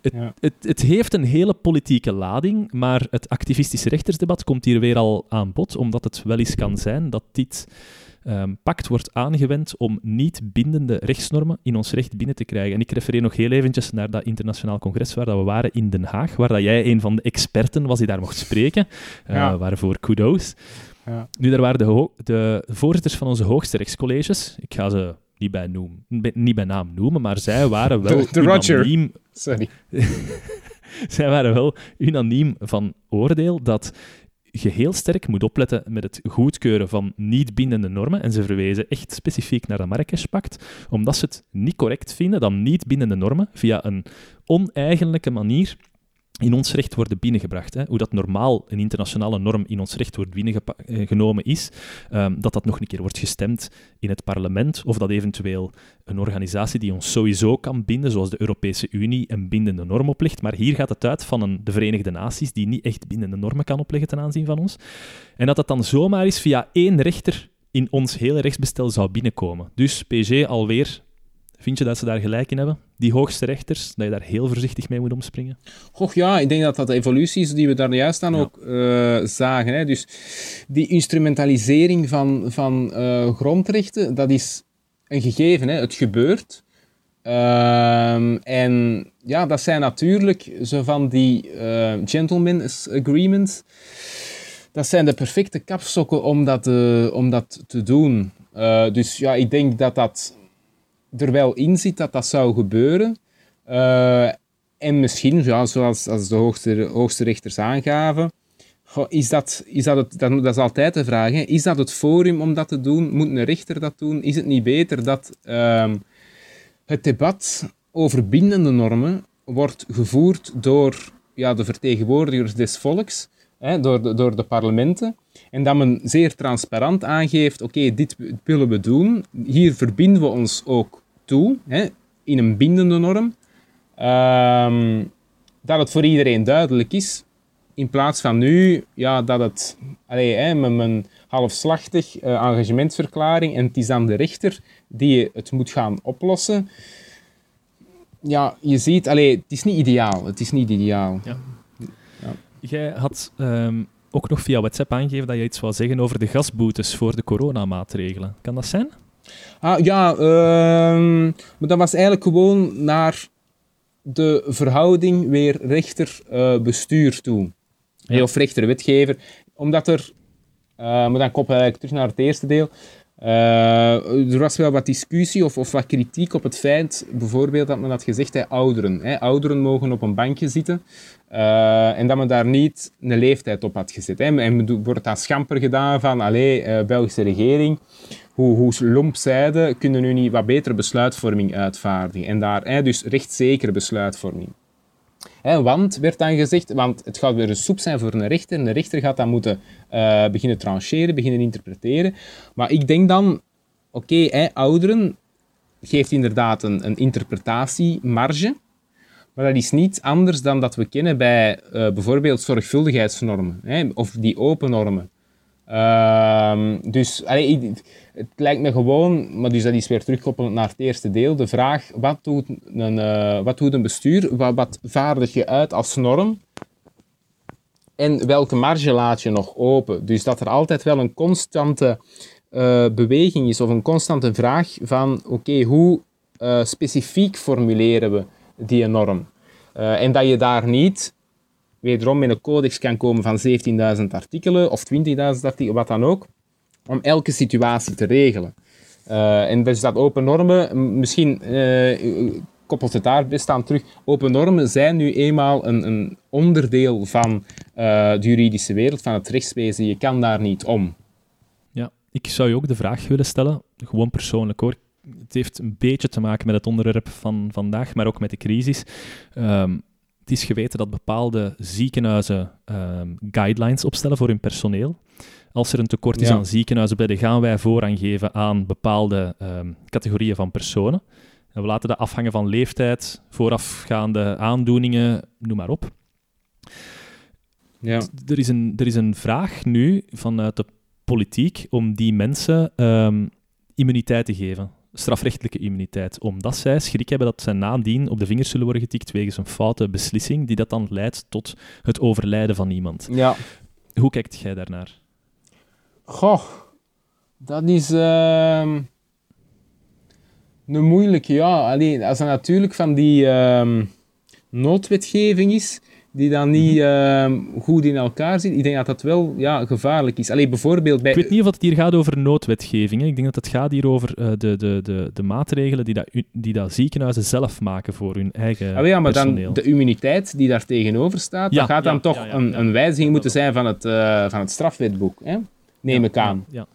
het, het, het, heeft een hele politieke lading, maar het activistische rechtersdebat komt hier weer al aan bod, omdat het wel eens kan zijn dat dit um, pact wordt aangewend om niet bindende rechtsnormen in ons recht binnen te krijgen. En ik refereer nog heel eventjes naar dat internationaal congres waar dat we waren in Den Haag, waar dat jij een van de experten was die daar mocht spreken, uh, waarvoor kudos. Ja. Nu, daar waren de, de voorzitters van onze hoogste rechtscolleges, ik ga ze niet bij, noem, niet bij naam noemen, maar zij waren wel de, unaniem... Sorry. zij waren wel unaniem van oordeel dat je heel sterk moet opletten met het goedkeuren van niet bindende normen. En ze verwezen echt specifiek naar de Marrakesh-pact, omdat ze het niet correct vinden dat niet bindende normen via een oneigenlijke manier in ons recht worden binnengebracht. Hè. Hoe dat normaal een internationale norm in ons recht wordt binnengenomen is, um, dat dat nog een keer wordt gestemd in het parlement, of dat eventueel een organisatie die ons sowieso kan binden, zoals de Europese Unie, een bindende norm oplegt. Maar hier gaat het uit van een, de Verenigde Naties, die niet echt bindende normen kan opleggen ten aanzien van ons. En dat dat dan zomaar is via één rechter in ons hele rechtsbestel zou binnenkomen. Dus PG alweer Vind je dat ze daar gelijk in hebben? Die hoogste rechters, dat je daar heel voorzichtig mee moet omspringen? Goh, ja, ik denk dat dat de evolutie is die we daar juist aan ook uh, zagen. Hè. Dus die instrumentalisering van, van uh, grondrechten, dat is een gegeven. Hè. Het gebeurt. Uh, en ja, dat zijn natuurlijk zo van die uh, gentlemen's agreements. Dat zijn de perfecte kapstokken om dat, om dat te doen. dus ja, ik denk dat dat er wel in zit dat dat zou gebeuren. Uh, en misschien, ja, zoals als de hoogste, hoogste rechters aangaven, is dat, is dat, het, dat, dat is altijd de vraag, is dat het forum om dat te doen? Moet een rechter dat doen? Is het niet beter dat uh, het debat over bindende normen wordt gevoerd door ja, de vertegenwoordigers des volks, hè, door, de, door de parlementen, en dat men zeer transparant aangeeft, oké, dit willen we doen, hier verbinden we ons ook toe, hè, in een bindende norm, ehm, dat het voor iedereen duidelijk is. In plaats van nu, ja, dat het allee, hè, met mijn halfslachtig uh, engagementsverklaring en het is dan de rechter die het moet gaan oplossen. Ja, je ziet, allee, het is niet ideaal. Het is niet ideaal. Ja. Jij had um, ook nog via WhatsApp aangegeven dat je iets wou zeggen over de gasboetes voor de coronamaatregelen. Kan dat zijn? Ah, ja, uh, maar dat was eigenlijk gewoon naar de verhouding weer rechter-bestuur toe. Of rechter-wetgever. Omdat er, uh, maar dan koppel eigenlijk terug naar het eerste deel. Uh, er was wel wat discussie of, of wat kritiek op het feit, bijvoorbeeld dat men had gezegd, hè, ouderen. Ouderen mogen op een bankje zitten. Uh, en dat men daar niet een leeftijd op had gezet. Hè. En wordt dat schamper gedaan van, allee, Belgische regering hoe, hoe lomp zeiden, kunnen nu niet wat betere besluitvorming uitvaardigen. En daar, dus rechtszekere besluitvorming. Want, werd dan gezegd, want het gaat weer een soep zijn voor een rechter. En de rechter gaat dan moeten uh, beginnen trancheren, beginnen interpreteren. Maar ik denk dan, oké, ouderen geeft inderdaad een, een interpretatiemarge. Maar dat is niet anders dan dat we kennen bij uh, bijvoorbeeld zorgvuldigheidsnormen of die open normen. Uh, dus het lijkt me gewoon, maar dus dat is weer terugkoppelend naar het eerste deel, de vraag wat doet een, uh, wat doet een bestuur, wat, vaardig je uit als norm en welke marge laat je nog open. Dus dat er altijd wel een constante uh, beweging is of een constante vraag van oké, hoe uh, specifiek formuleren we die norm? En dat je daar niet wederom met een codex kan komen van 17.000 artikelen of 20.000 artikelen, wat dan ook, om elke situatie te regelen. Uh, en dus dat open normen, misschien uh, koppelt het daar best aan terug. Open normen zijn nu eenmaal een, een onderdeel van uh, de juridische wereld, van het rechtswezen. Je kan daar niet om. Ja, ik zou je ook de vraag willen stellen, gewoon persoonlijk hoor. Het heeft een beetje te maken met het onderwerp van vandaag, maar ook met de crisis. Um, het is geweten dat bepaalde ziekenhuizen um, guidelines opstellen voor hun personeel. Als er een tekort is ja. aan ziekenhuizenbedden, gaan wij voorrang geven aan bepaalde um, categorieën van personen. En we laten dat afhangen van leeftijd, voorafgaande aandoeningen, noem maar op. Ja. Er, is een, er is een vraag nu vanuit de politiek om die mensen um, immuniteit te geven strafrechtelijke immuniteit, omdat zij schrik hebben dat zij nadien op de vingers zullen worden getikt wegens een foute beslissing, die dat dan leidt tot het overlijden van iemand. Ja. Hoe kijkt jij daarnaar? Goh, dat is uh, een moeilijke, ja. Alleen, als er natuurlijk van die uh, noodwetgeving is, die dan niet uh, goed in elkaar zit. Ik denk dat dat wel ja, gevaarlijk is. Allee, bijvoorbeeld bij... Ik weet niet of het hier gaat over noodwetgeving. Hè. Ik denk dat het gaat hier over uh, de, de, de, de maatregelen die, dat, die dat ziekenhuizen zelf maken voor hun eigen ah, ja, maar personeel. dan de immuniteit die daar tegenover staat, ja, dat gaat dan toch ja, een, een wijziging moeten zijn van het, uh, van het strafwetboek. Hè? Neem ik aan. Ja,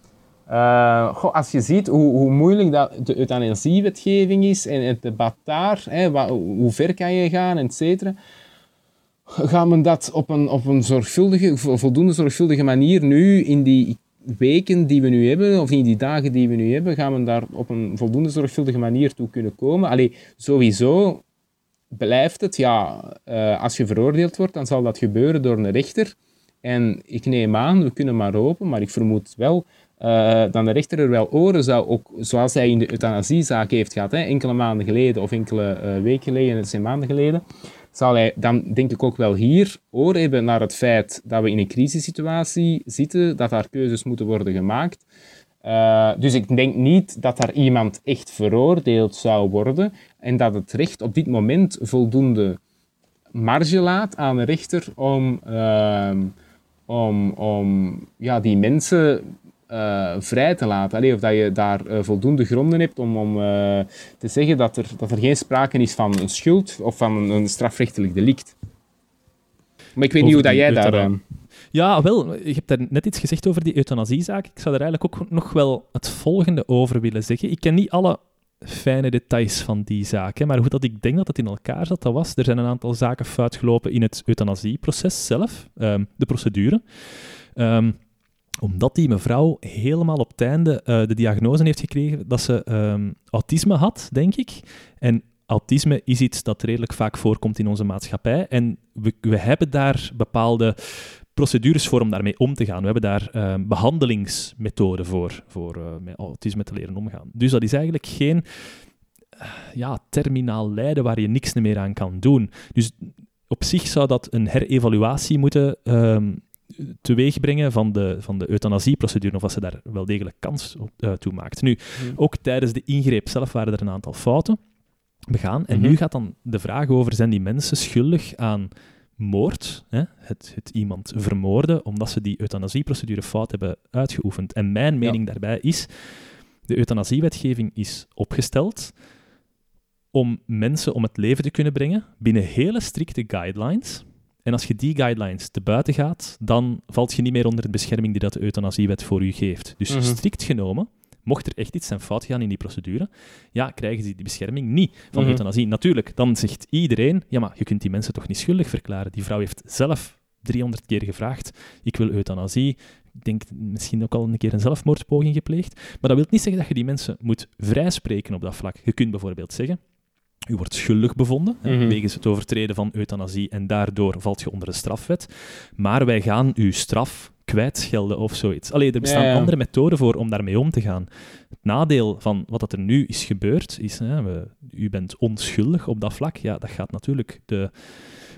Uh, goh, als je ziet hoe, hoe moeilijk dat de euthanasiewetgeving is en het debat daar, hè, wat, hoe ver kan je gaan, et cetera gaan we dat op een, op een zorgvuldige, voldoende zorgvuldige manier nu in die weken die we nu hebben, of in die dagen die we nu hebben, gaan we daar op een voldoende zorgvuldige manier toe kunnen komen. Allee, sowieso blijft het, ja, uh, als je veroordeeld wordt, dan zal dat gebeuren door een rechter. En ik neem aan, we kunnen maar hopen, maar ik vermoed wel uh, dan de rechter er wel oren zou, ook zoals hij in de euthanasiezaak heeft gehad, hè, enkele maanden geleden of enkele uh, weken geleden, het zijn maanden geleden, zal hij dan denk ik ook wel hier oor hebben naar het feit dat we in een crisissituatie zitten, dat daar keuzes moeten worden gemaakt. Uh, dus ik denk niet dat daar iemand echt veroordeeld zou worden en dat het recht op dit moment voldoende marge laat aan de rechter om, uh, om, om ja, die mensen uh, vrij te laten. Allee, of dat je daar uh, voldoende gronden hebt om, om uh, te zeggen dat er, dat er geen sprake is van een schuld of van een, een strafrechtelijk delict. Maar ik weet over niet hoe dat jij daar... Ja, wel, je hebt daar net iets gezegd over die euthanasiezaak. Ik zou er eigenlijk ook nog wel het volgende over willen zeggen. Ik ken niet alle fijne details van die zaak, hè, maar hoe dat ik denk dat het in elkaar zat, dat was... Er zijn een aantal zaken fout gelopen in het euthanasieproces zelf, um, de procedure. Um, omdat die mevrouw helemaal op het einde uh, de diagnose heeft gekregen dat ze um, autisme had, denk ik. En autisme is iets dat redelijk vaak voorkomt in onze maatschappij. En we, we hebben daar bepaalde procedures voor om daarmee om te gaan. We hebben daar uh, behandelingsmethoden voor, voor uh, met autisme te leren omgaan. Dus dat is eigenlijk geen uh, ja, terminaal lijden waar je niks meer aan kan doen. Dus op zich zou dat een herevaluatie moeten um, teweeg brengen van de, van de euthanasieprocedure, of als ze daar wel degelijk kans op, uh, toe maakt. Nu, mm. ook tijdens de ingreep zelf waren er een aantal fouten begaan. En mm -hmm. nu gaat dan de vraag over, zijn die mensen schuldig aan moord, hè? Het, het iemand vermoorden, omdat ze die euthanasieprocedure fout hebben uitgeoefend. En mijn mening ja. daarbij is, de euthanasiewetgeving is opgesteld om mensen om het leven te kunnen brengen binnen hele strikte guidelines en als je die guidelines te buiten gaat, dan valt je niet meer onder de bescherming die dat de euthanasiewet voor u geeft. Dus mm -hmm. strikt genomen, mocht er echt iets zijn fout gaan in die procedure, ja, krijgen ze die bescherming niet van mm -hmm. euthanasie. Natuurlijk, dan zegt iedereen, ja, maar je kunt die mensen toch niet schuldig verklaren. Die vrouw heeft zelf 300 keer gevraagd, ik wil euthanasie. Ik denk misschien ook al een keer een zelfmoordpoging gepleegd. Maar dat wil niet zeggen dat je die mensen moet vrijspreken op dat vlak. Je kunt bijvoorbeeld zeggen, U wordt schuldig bevonden Mhm. wegens het overtreden van euthanasie en daardoor valt je onder de strafwet. Maar wij gaan uw straf kwijtschelden of zoiets. Allee, er bestaan Ja, ja. andere methoden voor om daarmee om te gaan. Het nadeel van wat dat er nu is gebeurd, is hè, we, u bent onschuldig op dat vlak. Ja, dat gaat natuurlijk de...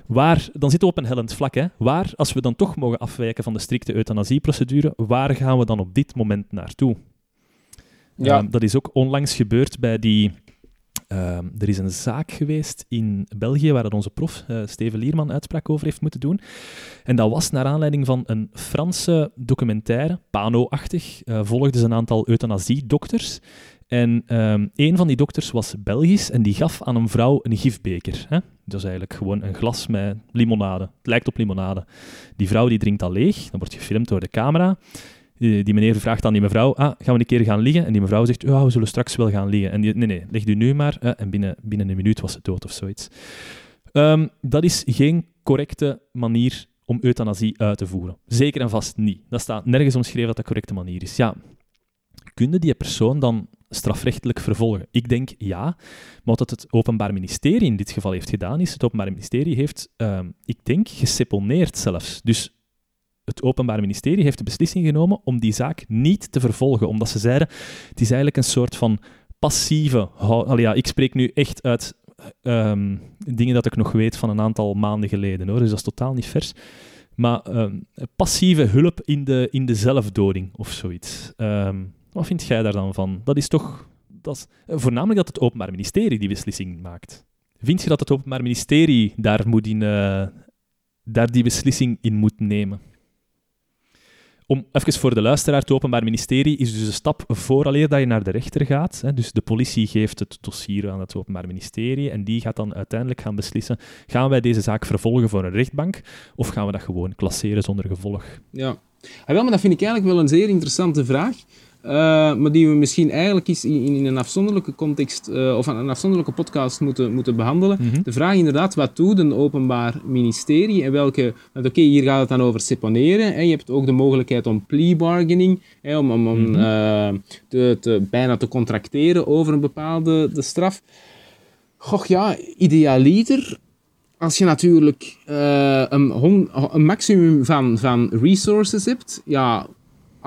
Waar, dan zitten we op een hellend vlak. Hè. Waar, als we dan toch mogen afwijken van de strikte euthanasieprocedure, waar gaan we dan op dit moment naartoe? Ja. Ehm, dat is ook onlangs gebeurd bij die. Ehm, er is een zaak geweest in België waar dat onze prof eh, Steven Lierman uitspraak over heeft moeten doen. En dat was naar aanleiding van een Franse documentaire, Pano-achtig, eh, volgden ze een aantal euthanasiedokters. En ehm, een van die dokters was Belgisch en die gaf aan een vrouw een gifbeker. Hè? Dat is eigenlijk gewoon een glas met limonade. Het lijkt op limonade. Die vrouw die drinkt dat leeg, dan wordt gefilmd door de camera. Die, meneer vraagt aan die mevrouw, ah, gaan we een keer gaan liggen? En die mevrouw zegt, ja, we zullen straks wel gaan liggen. En die, nee, nee, leg u nu maar. En binnen, binnen een minuut was ze dood of zoiets. Ehm, dat is geen correcte manier om euthanasie uit te voeren. Zeker en vast niet. Dat staat nergens omschreven dat dat correcte manier is. Ja, kun je die persoon dan strafrechtelijk vervolgen? Ik denk ja, maar wat het Openbaar Ministerie in dit geval heeft gedaan, is het Openbaar Ministerie heeft, ehm, ik denk, geseponeerd zelfs. Dus het Openbaar Ministerie heeft de beslissing genomen om die zaak niet te vervolgen, omdat ze zeiden, het is eigenlijk een soort van passieve... Allee, ja, ik spreek nu echt uit ehm, dingen dat ik nog weet van een aantal maanden geleden, hoor, dus dat is totaal niet vers. Maar ehm, passieve hulp in de, in de zelfdoding of zoiets. Ehm, wat vind jij daar dan van? Dat is toch... Dat is, eh, voornamelijk dat het Openbaar Ministerie die beslissing maakt. Vind je dat het Openbaar Ministerie daar, moet in, eh, daar die beslissing in moet nemen? Om even voor de luisteraar, het Openbaar Ministerie is dus een stap vooraleer dat je naar de rechter gaat. Hè. Dus de politie geeft het dossier aan het Openbaar Ministerie en die gaat dan uiteindelijk gaan beslissen, gaan wij deze zaak vervolgen voor een rechtbank of gaan we dat gewoon klasseren zonder gevolg? Ja. Ah, wel, maar dat vind ik eigenlijk wel een zeer interessante vraag. Eh, maar die we misschien eigenlijk eens in, in een afzonderlijke context eh, of een afzonderlijke podcast moeten, moeten behandelen. Mhm. De vraag inderdaad, wat doet een openbaar ministerie en welke... Want oké, hier gaat het dan over seponeren. Hè. Je hebt ook de mogelijkheid om plea bargaining, hè, om, om, om Mhm. eh, te, te, bijna te contracteren over een bepaalde de straf. Goh, ja, idealiter als je natuurlijk een, een maximum van, van resources hebt, ja,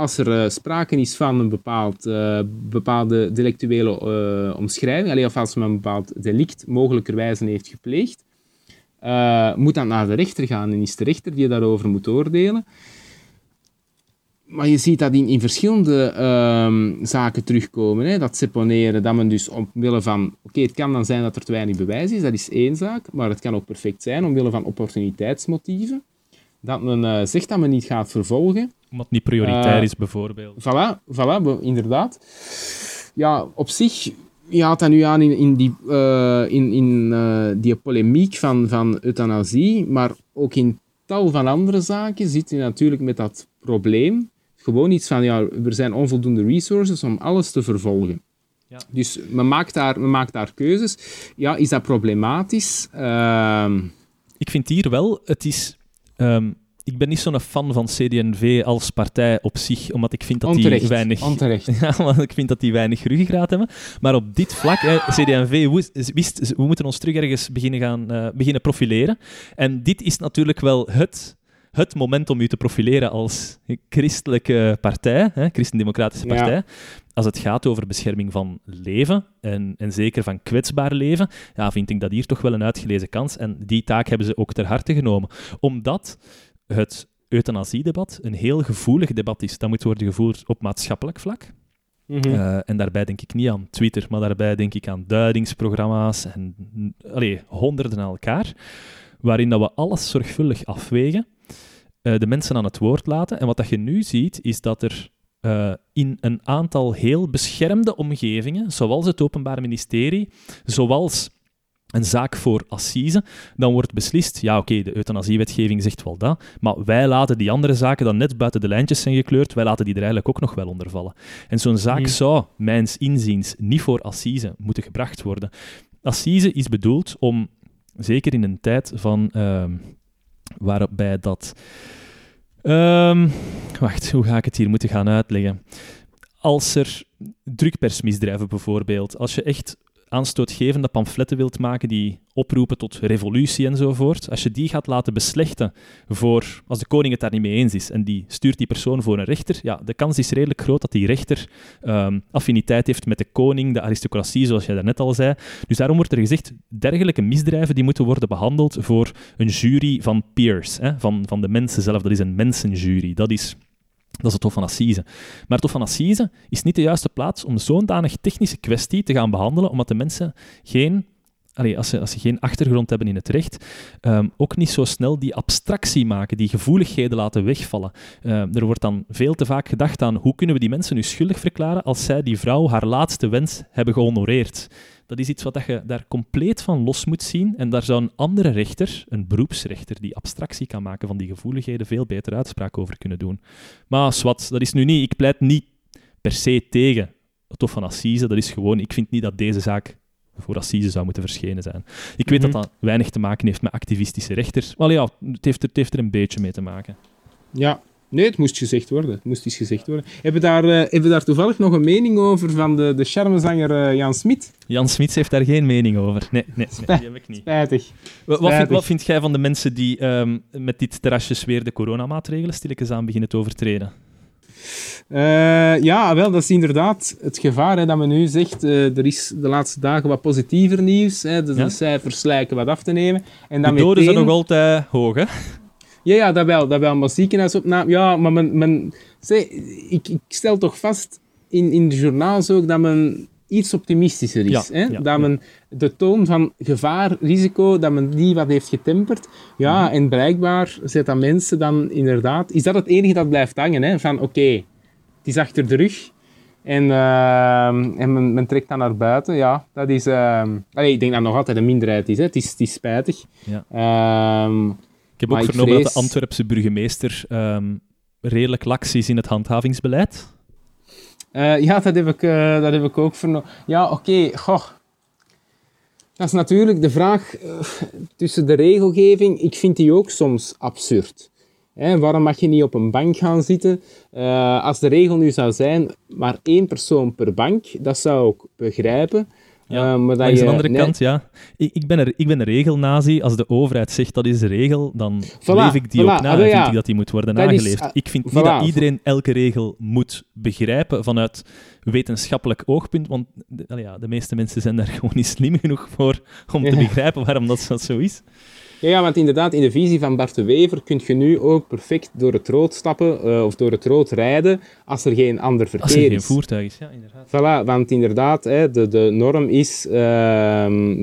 als er eh, sprake is van een bepaald, eh, bepaalde delictuele eh, omschrijving, alleen of als men een bepaald delict mogelijkerwijze heeft gepleegd, moet dat naar de rechter gaan en is de rechter die daarover moet oordelen. Maar je ziet dat in, verschillende ehm, zaken terugkomen. Hè? Dat seponeren, dat men dus omwille van... Oké, het kan dan zijn dat er te weinig bewijs is, dat is één zaak. Maar het kan ook perfect zijn omwille van opportuniteitsmotieven. Dat men eh, zegt dat men niet gaat vervolgen. Omdat het niet prioritair Eh, is, bijvoorbeeld. Voilà, voilà inderdaad. Ja, op zich... Je haalt dat nu aan in, in, die, eh, in, in eh, die polemiek van, van euthanasie, maar ook in tal van andere zaken zit je natuurlijk met dat probleem. Gewoon iets van, ja, er zijn onvoldoende resources om alles te vervolgen. Ja. Dus men maakt, daar, men maakt daar keuzes. Ja, is dat problematisch? Ehm, Ik vind hier wel, het is... ehm, ik ben niet zo'n fan van CD&V als partij op zich, omdat ik vind dat die weinig... onterecht. Ja, want ik vind dat die weinig ruggengraat hebben. Maar op dit vlak, hè, CD&V woest- wist, we moeten ons terug ergens beginnen, gaan, eh, beginnen profileren. En dit is natuurlijk wel het, het moment om u te profileren als christelijke partij, hè, christendemocratische Ja. partij. Als het gaat over bescherming van leven, en, en zeker van kwetsbaar leven, ja, vind ik dat hier toch wel een uitgelezen kans. En die taak hebben ze ook ter harte genomen. Omdat het euthanasiedebat een heel gevoelig debat is. Dat moet worden gevoerd op maatschappelijk vlak. Mhm. Eh, en daarbij denk ik niet aan Twitter, maar daarbij denk ik aan duidingsprogramma's en allee, honderden aan elkaar, waarin dat we alles zorgvuldig afwegen, eh, de mensen aan het woord laten. En wat dat je nu ziet, is dat er eh, in een aantal heel beschermde omgevingen, zoals het Openbaar Ministerie, zoals een zaak voor assise, dan wordt beslist, ja oké, de euthanasiewetgeving zegt wel dat, maar wij laten die andere zaken dan net buiten de lijntjes zijn gekleurd, wij laten die er eigenlijk ook nog wel onder vallen. En zo'n zaak Hmm. zou, mijns inziens, niet voor assise moeten gebracht worden. Assise is bedoeld om, zeker in een tijd van, ehm, waarbij dat... Ehm, wacht, hoe ga ik het hier moeten gaan uitleggen? Als er drukpersmisdrijven bijvoorbeeld, als je echt aanstootgevende pamfletten wilt maken die oproepen tot revolutie enzovoort, als je die gaat laten beslechten voor, als de koning het daar niet mee eens is en die stuurt die persoon voor een rechter, ja, de kans is redelijk groot dat die rechter ehm, affiniteit heeft met de koning, de aristocratie, zoals jij daarnet al zei. Dus daarom wordt er gezegd, dergelijke misdrijven die moeten worden behandeld voor een jury van peers, hè, van, van de mensen zelf. Dat is een mensenjury. Dat is dat is het Hof van Assise. Maar het Hof van Assise is niet de juiste plaats om zo'n danig technische kwestie te gaan behandelen, omdat de mensen geen als, ze, als geen achtergrond hebben in het recht, ehm, ook niet zo snel die abstractie maken, die gevoeligheden laten wegvallen. Ehm, er wordt dan veel te vaak gedacht aan hoe kunnen we die mensen nu schuldig verklaren als zij die vrouw haar laatste wens hebben gehonoreerd. Dat is iets wat je daar compleet van los moet zien. En daar zou een andere rechter, een beroepsrechter, die abstractie kan maken van die gevoeligheden, veel beter uitspraak over kunnen doen. Maar swat, dat is nu niet... Ik pleit niet per se tegen het Hof van Assise. Dat is gewoon... Ik vind niet dat deze zaak voor Assise zou moeten verschenen zijn. Ik weet dat mhm. dat weinig te maken heeft met activistische rechters. Maar ja, het heeft, er, het heeft er een beetje mee te maken. Ja, Nee, het moest gezegd worden. Het moest eens gezegd worden. Hebben we daar, uh, hebben daar toevallig nog een mening over van de, de charmezanger uh, Jan Smit? Jan Smits heeft daar geen mening over. Nee, nee, nee die heb ik niet. Spijtig. Wat, wat, vind, wat vind, jij van de mensen die um, met dit terrasjes weer de coronamaatregelen stilletjes aan beginnen te overtreden? Uh, ja, wel, dat is inderdaad het gevaar hè, dat men nu zegt. Uh, er is de laatste dagen wat positiever nieuws. Hè, dus ja? de cijfers lijken wat af te nemen. En dan de doden meteen... zijn nog altijd hoog, hè? Ja, ja, dat wel. Dat wel. Maar ziekenhuisopname... Ja, maar men... men zeg, ik, ik stel toch vast in, in de journaals ook dat men iets optimistischer is. hè? dat men de toon van gevaar, risico, dat men die wat heeft getemperd. Ja, mhm. en blijkbaar zet dat mensen dan inderdaad... Is dat het enige dat blijft hangen? Hè? Van oké, het is achter de rug. En, uh, en men, men, trekt dan naar buiten. Ja, dat is... Uh, allee, ik denk dat nog altijd een minderheid is. Hè? Het, is het is spijtig. Ja. Uh, ik heb ook vernomen dat de Antwerpse burgemeester um, redelijk lax is in het handhavingsbeleid. Uh, ja, dat heb ik, uh, dat heb ik ook vernomen. Ja, oké. Goh. Dat is natuurlijk de vraag uh, tussen de regelgeving. Ik vind die ook soms absurd. Hè, waarom mag je niet op een bank gaan zitten? als de regel nu zou zijn, maar één persoon per bank, dat zou ik begrijpen. Ja, uh, maar dat je, de andere kant, ja. Ik, ik, ben er, ik ben een regelnazi. Als de overheid zegt dat is de regel, dan voilà, leef ik die ook na. en vind ik dat die moet worden dat nageleefd. ik vind niet dat iedereen elke regel moet begrijpen vanuit wetenschappelijk oogpunt, want de, ja, de meeste mensen zijn daar gewoon niet slim genoeg voor om te begrijpen waarom dat zo is. Ja, want inderdaad, in de visie van Bart de Wever kun je nu ook perfect door het rood stappen uh, of door het rood rijden als er geen ander verkeer is. Als er geen voertuig is, ja, inderdaad. Voilà, want inderdaad, hè, de, de norm is uh,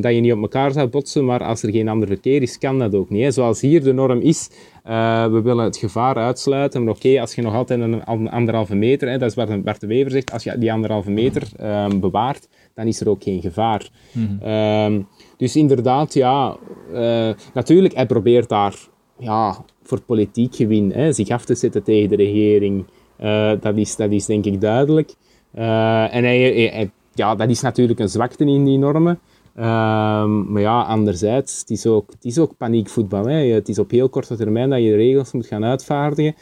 dat je niet op elkaar zou botsen, maar als er geen ander verkeer is, kan dat ook niet. Hè. Zoals hier de norm is, uh, we willen het gevaar uitsluiten, maar oké, als je nog altijd een anderhalve meter, hè, dat is wat Bart de Wever zegt, als je die anderhalve meter ehm, bewaart, dan is er ook geen gevaar. Mm -hmm. Dus inderdaad, ja, uh, natuurlijk, hij probeert daar ja, voor politiek gewin hè, zich af te zetten tegen de regering. Uh, dat, is, dat is denk ik duidelijk. Uh, en hij, ja, dat is natuurlijk een zwakte in die normen. Um, maar ja, anderzijds, het is ook, is ook paniekvoetbal. Hè. Het is op heel korte termijn dat je de regels moet gaan uitvaardigen.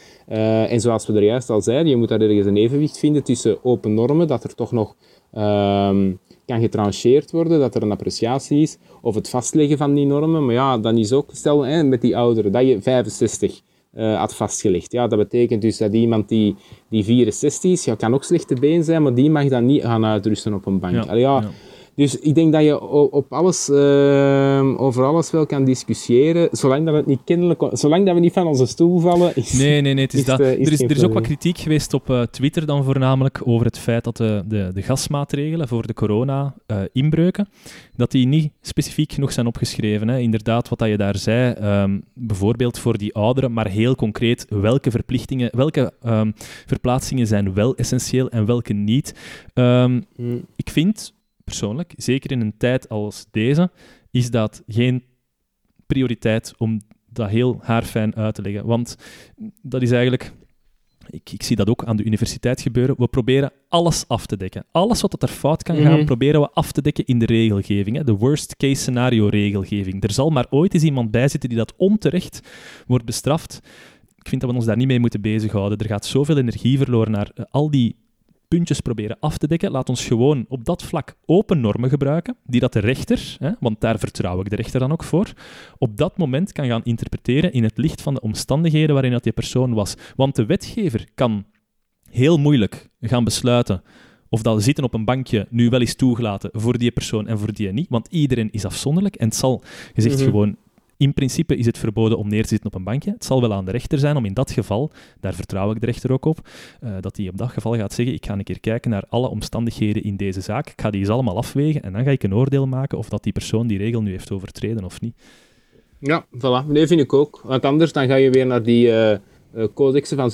En zoals we er juist al zeiden, je moet daar ergens een evenwicht vinden tussen open normen, dat er toch nog um, kan getrancheerd worden, dat er een appreciatie is, of het vastleggen van die normen. Maar ja, dan is ook, stel hè, met die ouderen, dat je 65 uh, eh, had vastgelegd. Ja, dat betekent dus dat iemand die, die 64 is, ja, kan ook slechte been zijn, maar die mag dan niet gaan uitrusten op een bank. Ja, Allee, ja, ja. Dus ik denk dat je op alles, uh, over alles wel kan discussiëren, zolang dat, het niet kennelijk, zolang dat we niet van onze stoel vallen. Is, nee, nee, nee, het is, dat. er, is, er is ook wat kritiek geweest op uh, Twitter dan voornamelijk over het feit dat de, de, de gasmaatregelen voor de corona-inbreuken, uh, dat die niet specifiek genoeg zijn opgeschreven. Hè. Inderdaad, wat dat je daar zei, um, bijvoorbeeld voor die ouderen, maar heel concreet, welke verplichtingen, welke um, verplaatsingen zijn wel essentieel en welke niet. Um, mm. Ik vind persoonlijk, zeker in een tijd als deze, is dat geen prioriteit om dat heel haarfijn uit te leggen. Want dat is eigenlijk... Ik, ik, zie dat ook aan de universiteit gebeuren. We proberen alles af te dekken. Alles wat er fout kan gaan, mhm. proberen we af te dekken in de regelgeving. Hè? De worst case scenario regelgeving. Er zal maar ooit eens iemand bij zitten die dat onterecht wordt bestraft. Ik vind dat we ons daar niet mee moeten bezighouden. Er gaat zoveel energie verloren naar al die puntjes proberen af te dekken. Laat ons gewoon op dat vlak open normen gebruiken, die dat de rechter, hè, want daar vertrouw ik de rechter dan ook voor, op dat moment kan gaan interpreteren in het licht van de omstandigheden waarin dat die persoon was. Want de wetgever kan heel moeilijk gaan besluiten of dat zitten op een bankje nu wel is toegelaten voor die persoon en voor die niet, want iedereen is afzonderlijk en het zal, je zegt Mhm. gewoon, in principe is het verboden om neer te zitten op een bankje. Het zal wel aan de rechter zijn om in dat geval, daar vertrouw ik de rechter ook op, eh, dat hij op dat geval gaat zeggen, ik ga een keer kijken naar alle omstandigheden in deze zaak, ik ga die eens allemaal afwegen en dan ga ik een oordeel maken of dat die persoon die regel nu heeft overtreden of niet. Ja, voilà. Nee, vind ik ook. Want anders dan ga je weer naar die eh eh, codexen van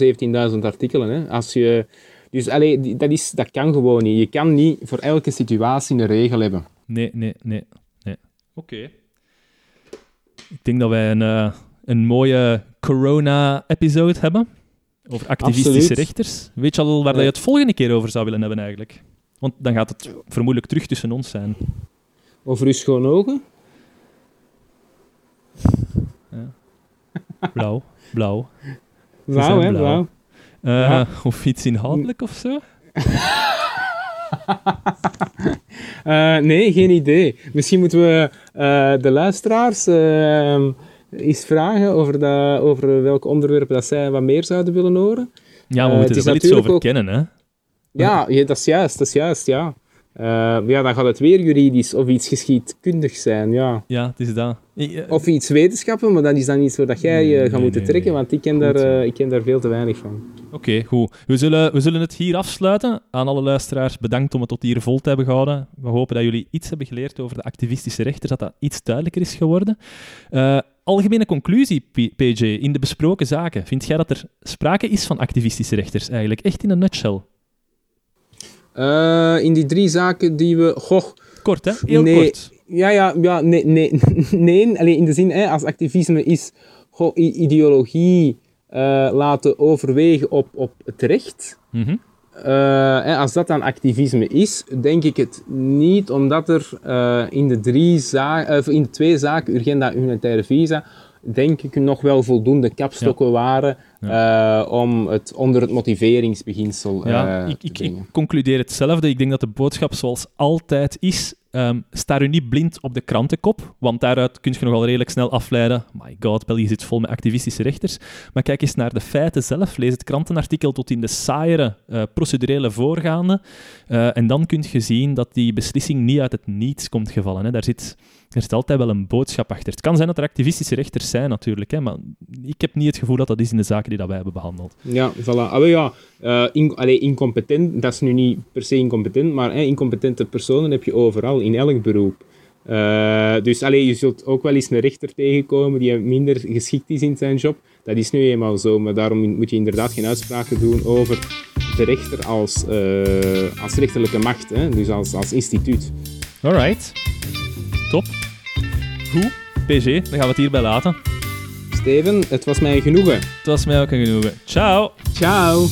17.000 artikelen. Hè. Als je, dus allee, die- dat, is, dat kan gewoon niet. Je kan niet voor elke situatie een regel hebben. Nee, nee, nee. nee. Oké. Ik denk dat wij een, eh, een mooie corona-episode hebben. Over activistische Absoluut. rechters. Weet je al waar dat je Ja. het volgende keer over zou willen hebben eigenlijk? Want dan gaat het vermoedelijk terug tussen ons zijn. Over uw schone ogen. Blauw, blauw. Blauw, hè, blauw. Eh, Ja. Of iets inhoudelijk of zo? Eh, nee, geen idee. Misschien moeten we eh, de luisteraars eh, eens vragen over, dat, over welke onderwerpen dat zij wat meer zouden willen horen. Ja, we moeten het er wel iets over ook- kennen, hè? Ja, ja, dat is juist, dat is juist, ja. Eh, ja, dan gaat het weer juridisch of iets geschiedkundig zijn, ja. Ja, het is dat. Ik, eh, Of iets wetenschappen, maar dat is dan iets waar dat jij eh, gaat nee, moeten nee, trekken, nee. want ik ken, Goed daar, zo. ik ken daar veel te weinig van. Oké, goed. We zullen, we zullen het hier afsluiten. Aan alle luisteraars, bedankt om het tot hier vol te hebben gehouden. We hopen dat jullie iets hebben geleerd over de activistische rechters, dat dat iets duidelijker is geworden. Algemene conclusie, PJ, in de besproken zaken. Vind jij dat er sprake is van activistische rechters eigenlijk? Echt in een nutshell. Eh, in die drie zaken die we... Goh, Kort, hè? Heel Nee. kort. ja, ja, ja, nee, nee, nee. Alleen in de zin, hè, als activisme is goh, ideologie eh, laten overwegen op, op het recht... Mhm. Eh, als dat dan activisme is, denk ik het niet, omdat er in, de drie za- eh, in de twee zaken, urgenda en humanitaire visa, denk ik nog wel voldoende kapstokken waren eh, om het onder het motiveringsbeginsel Ja, eh, ik, te ik, ik concludeer hetzelfde. Ik denk dat de boodschap zoals altijd is, ehm sta u niet blind op de krantenkop, want daaruit kun je nogal redelijk snel afleiden, my god, België zit vol met activistische rechters. Maar kijk eens naar de feiten zelf, lees het krantenartikel tot in de saaiere eh, procedurele voorgaande, en dan kun je zien dat die beslissing niet uit het niets komt gevallen. Hè. Daar, zit, er zit altijd wel een boodschap achter. Het kan zijn dat er activistische rechters zijn, natuurlijk, hè, maar ik heb niet het gevoel dat dat is in de zaken die dat wij hebben behandeld. Ja, voilà. Ah, ja, eh, in, allee, incompetent, dat is nu niet per se incompetent, maar incompetente personen heb je overal, in elk beroep. Eh, dus allee, je zult ook wel eens een rechter tegenkomen die minder geschikt is in zijn job. Dat is nu eenmaal zo, maar daarom moet je inderdaad geen uitspraken doen over de rechter als, eh, als rechterlijke macht, hè? dus als, als instituut. Alright. Top. Goed. PG, dan gaan we het hierbij laten. Steven, het was mij genoegen. Het was mij ook een genoegen. Ciao. Ciao!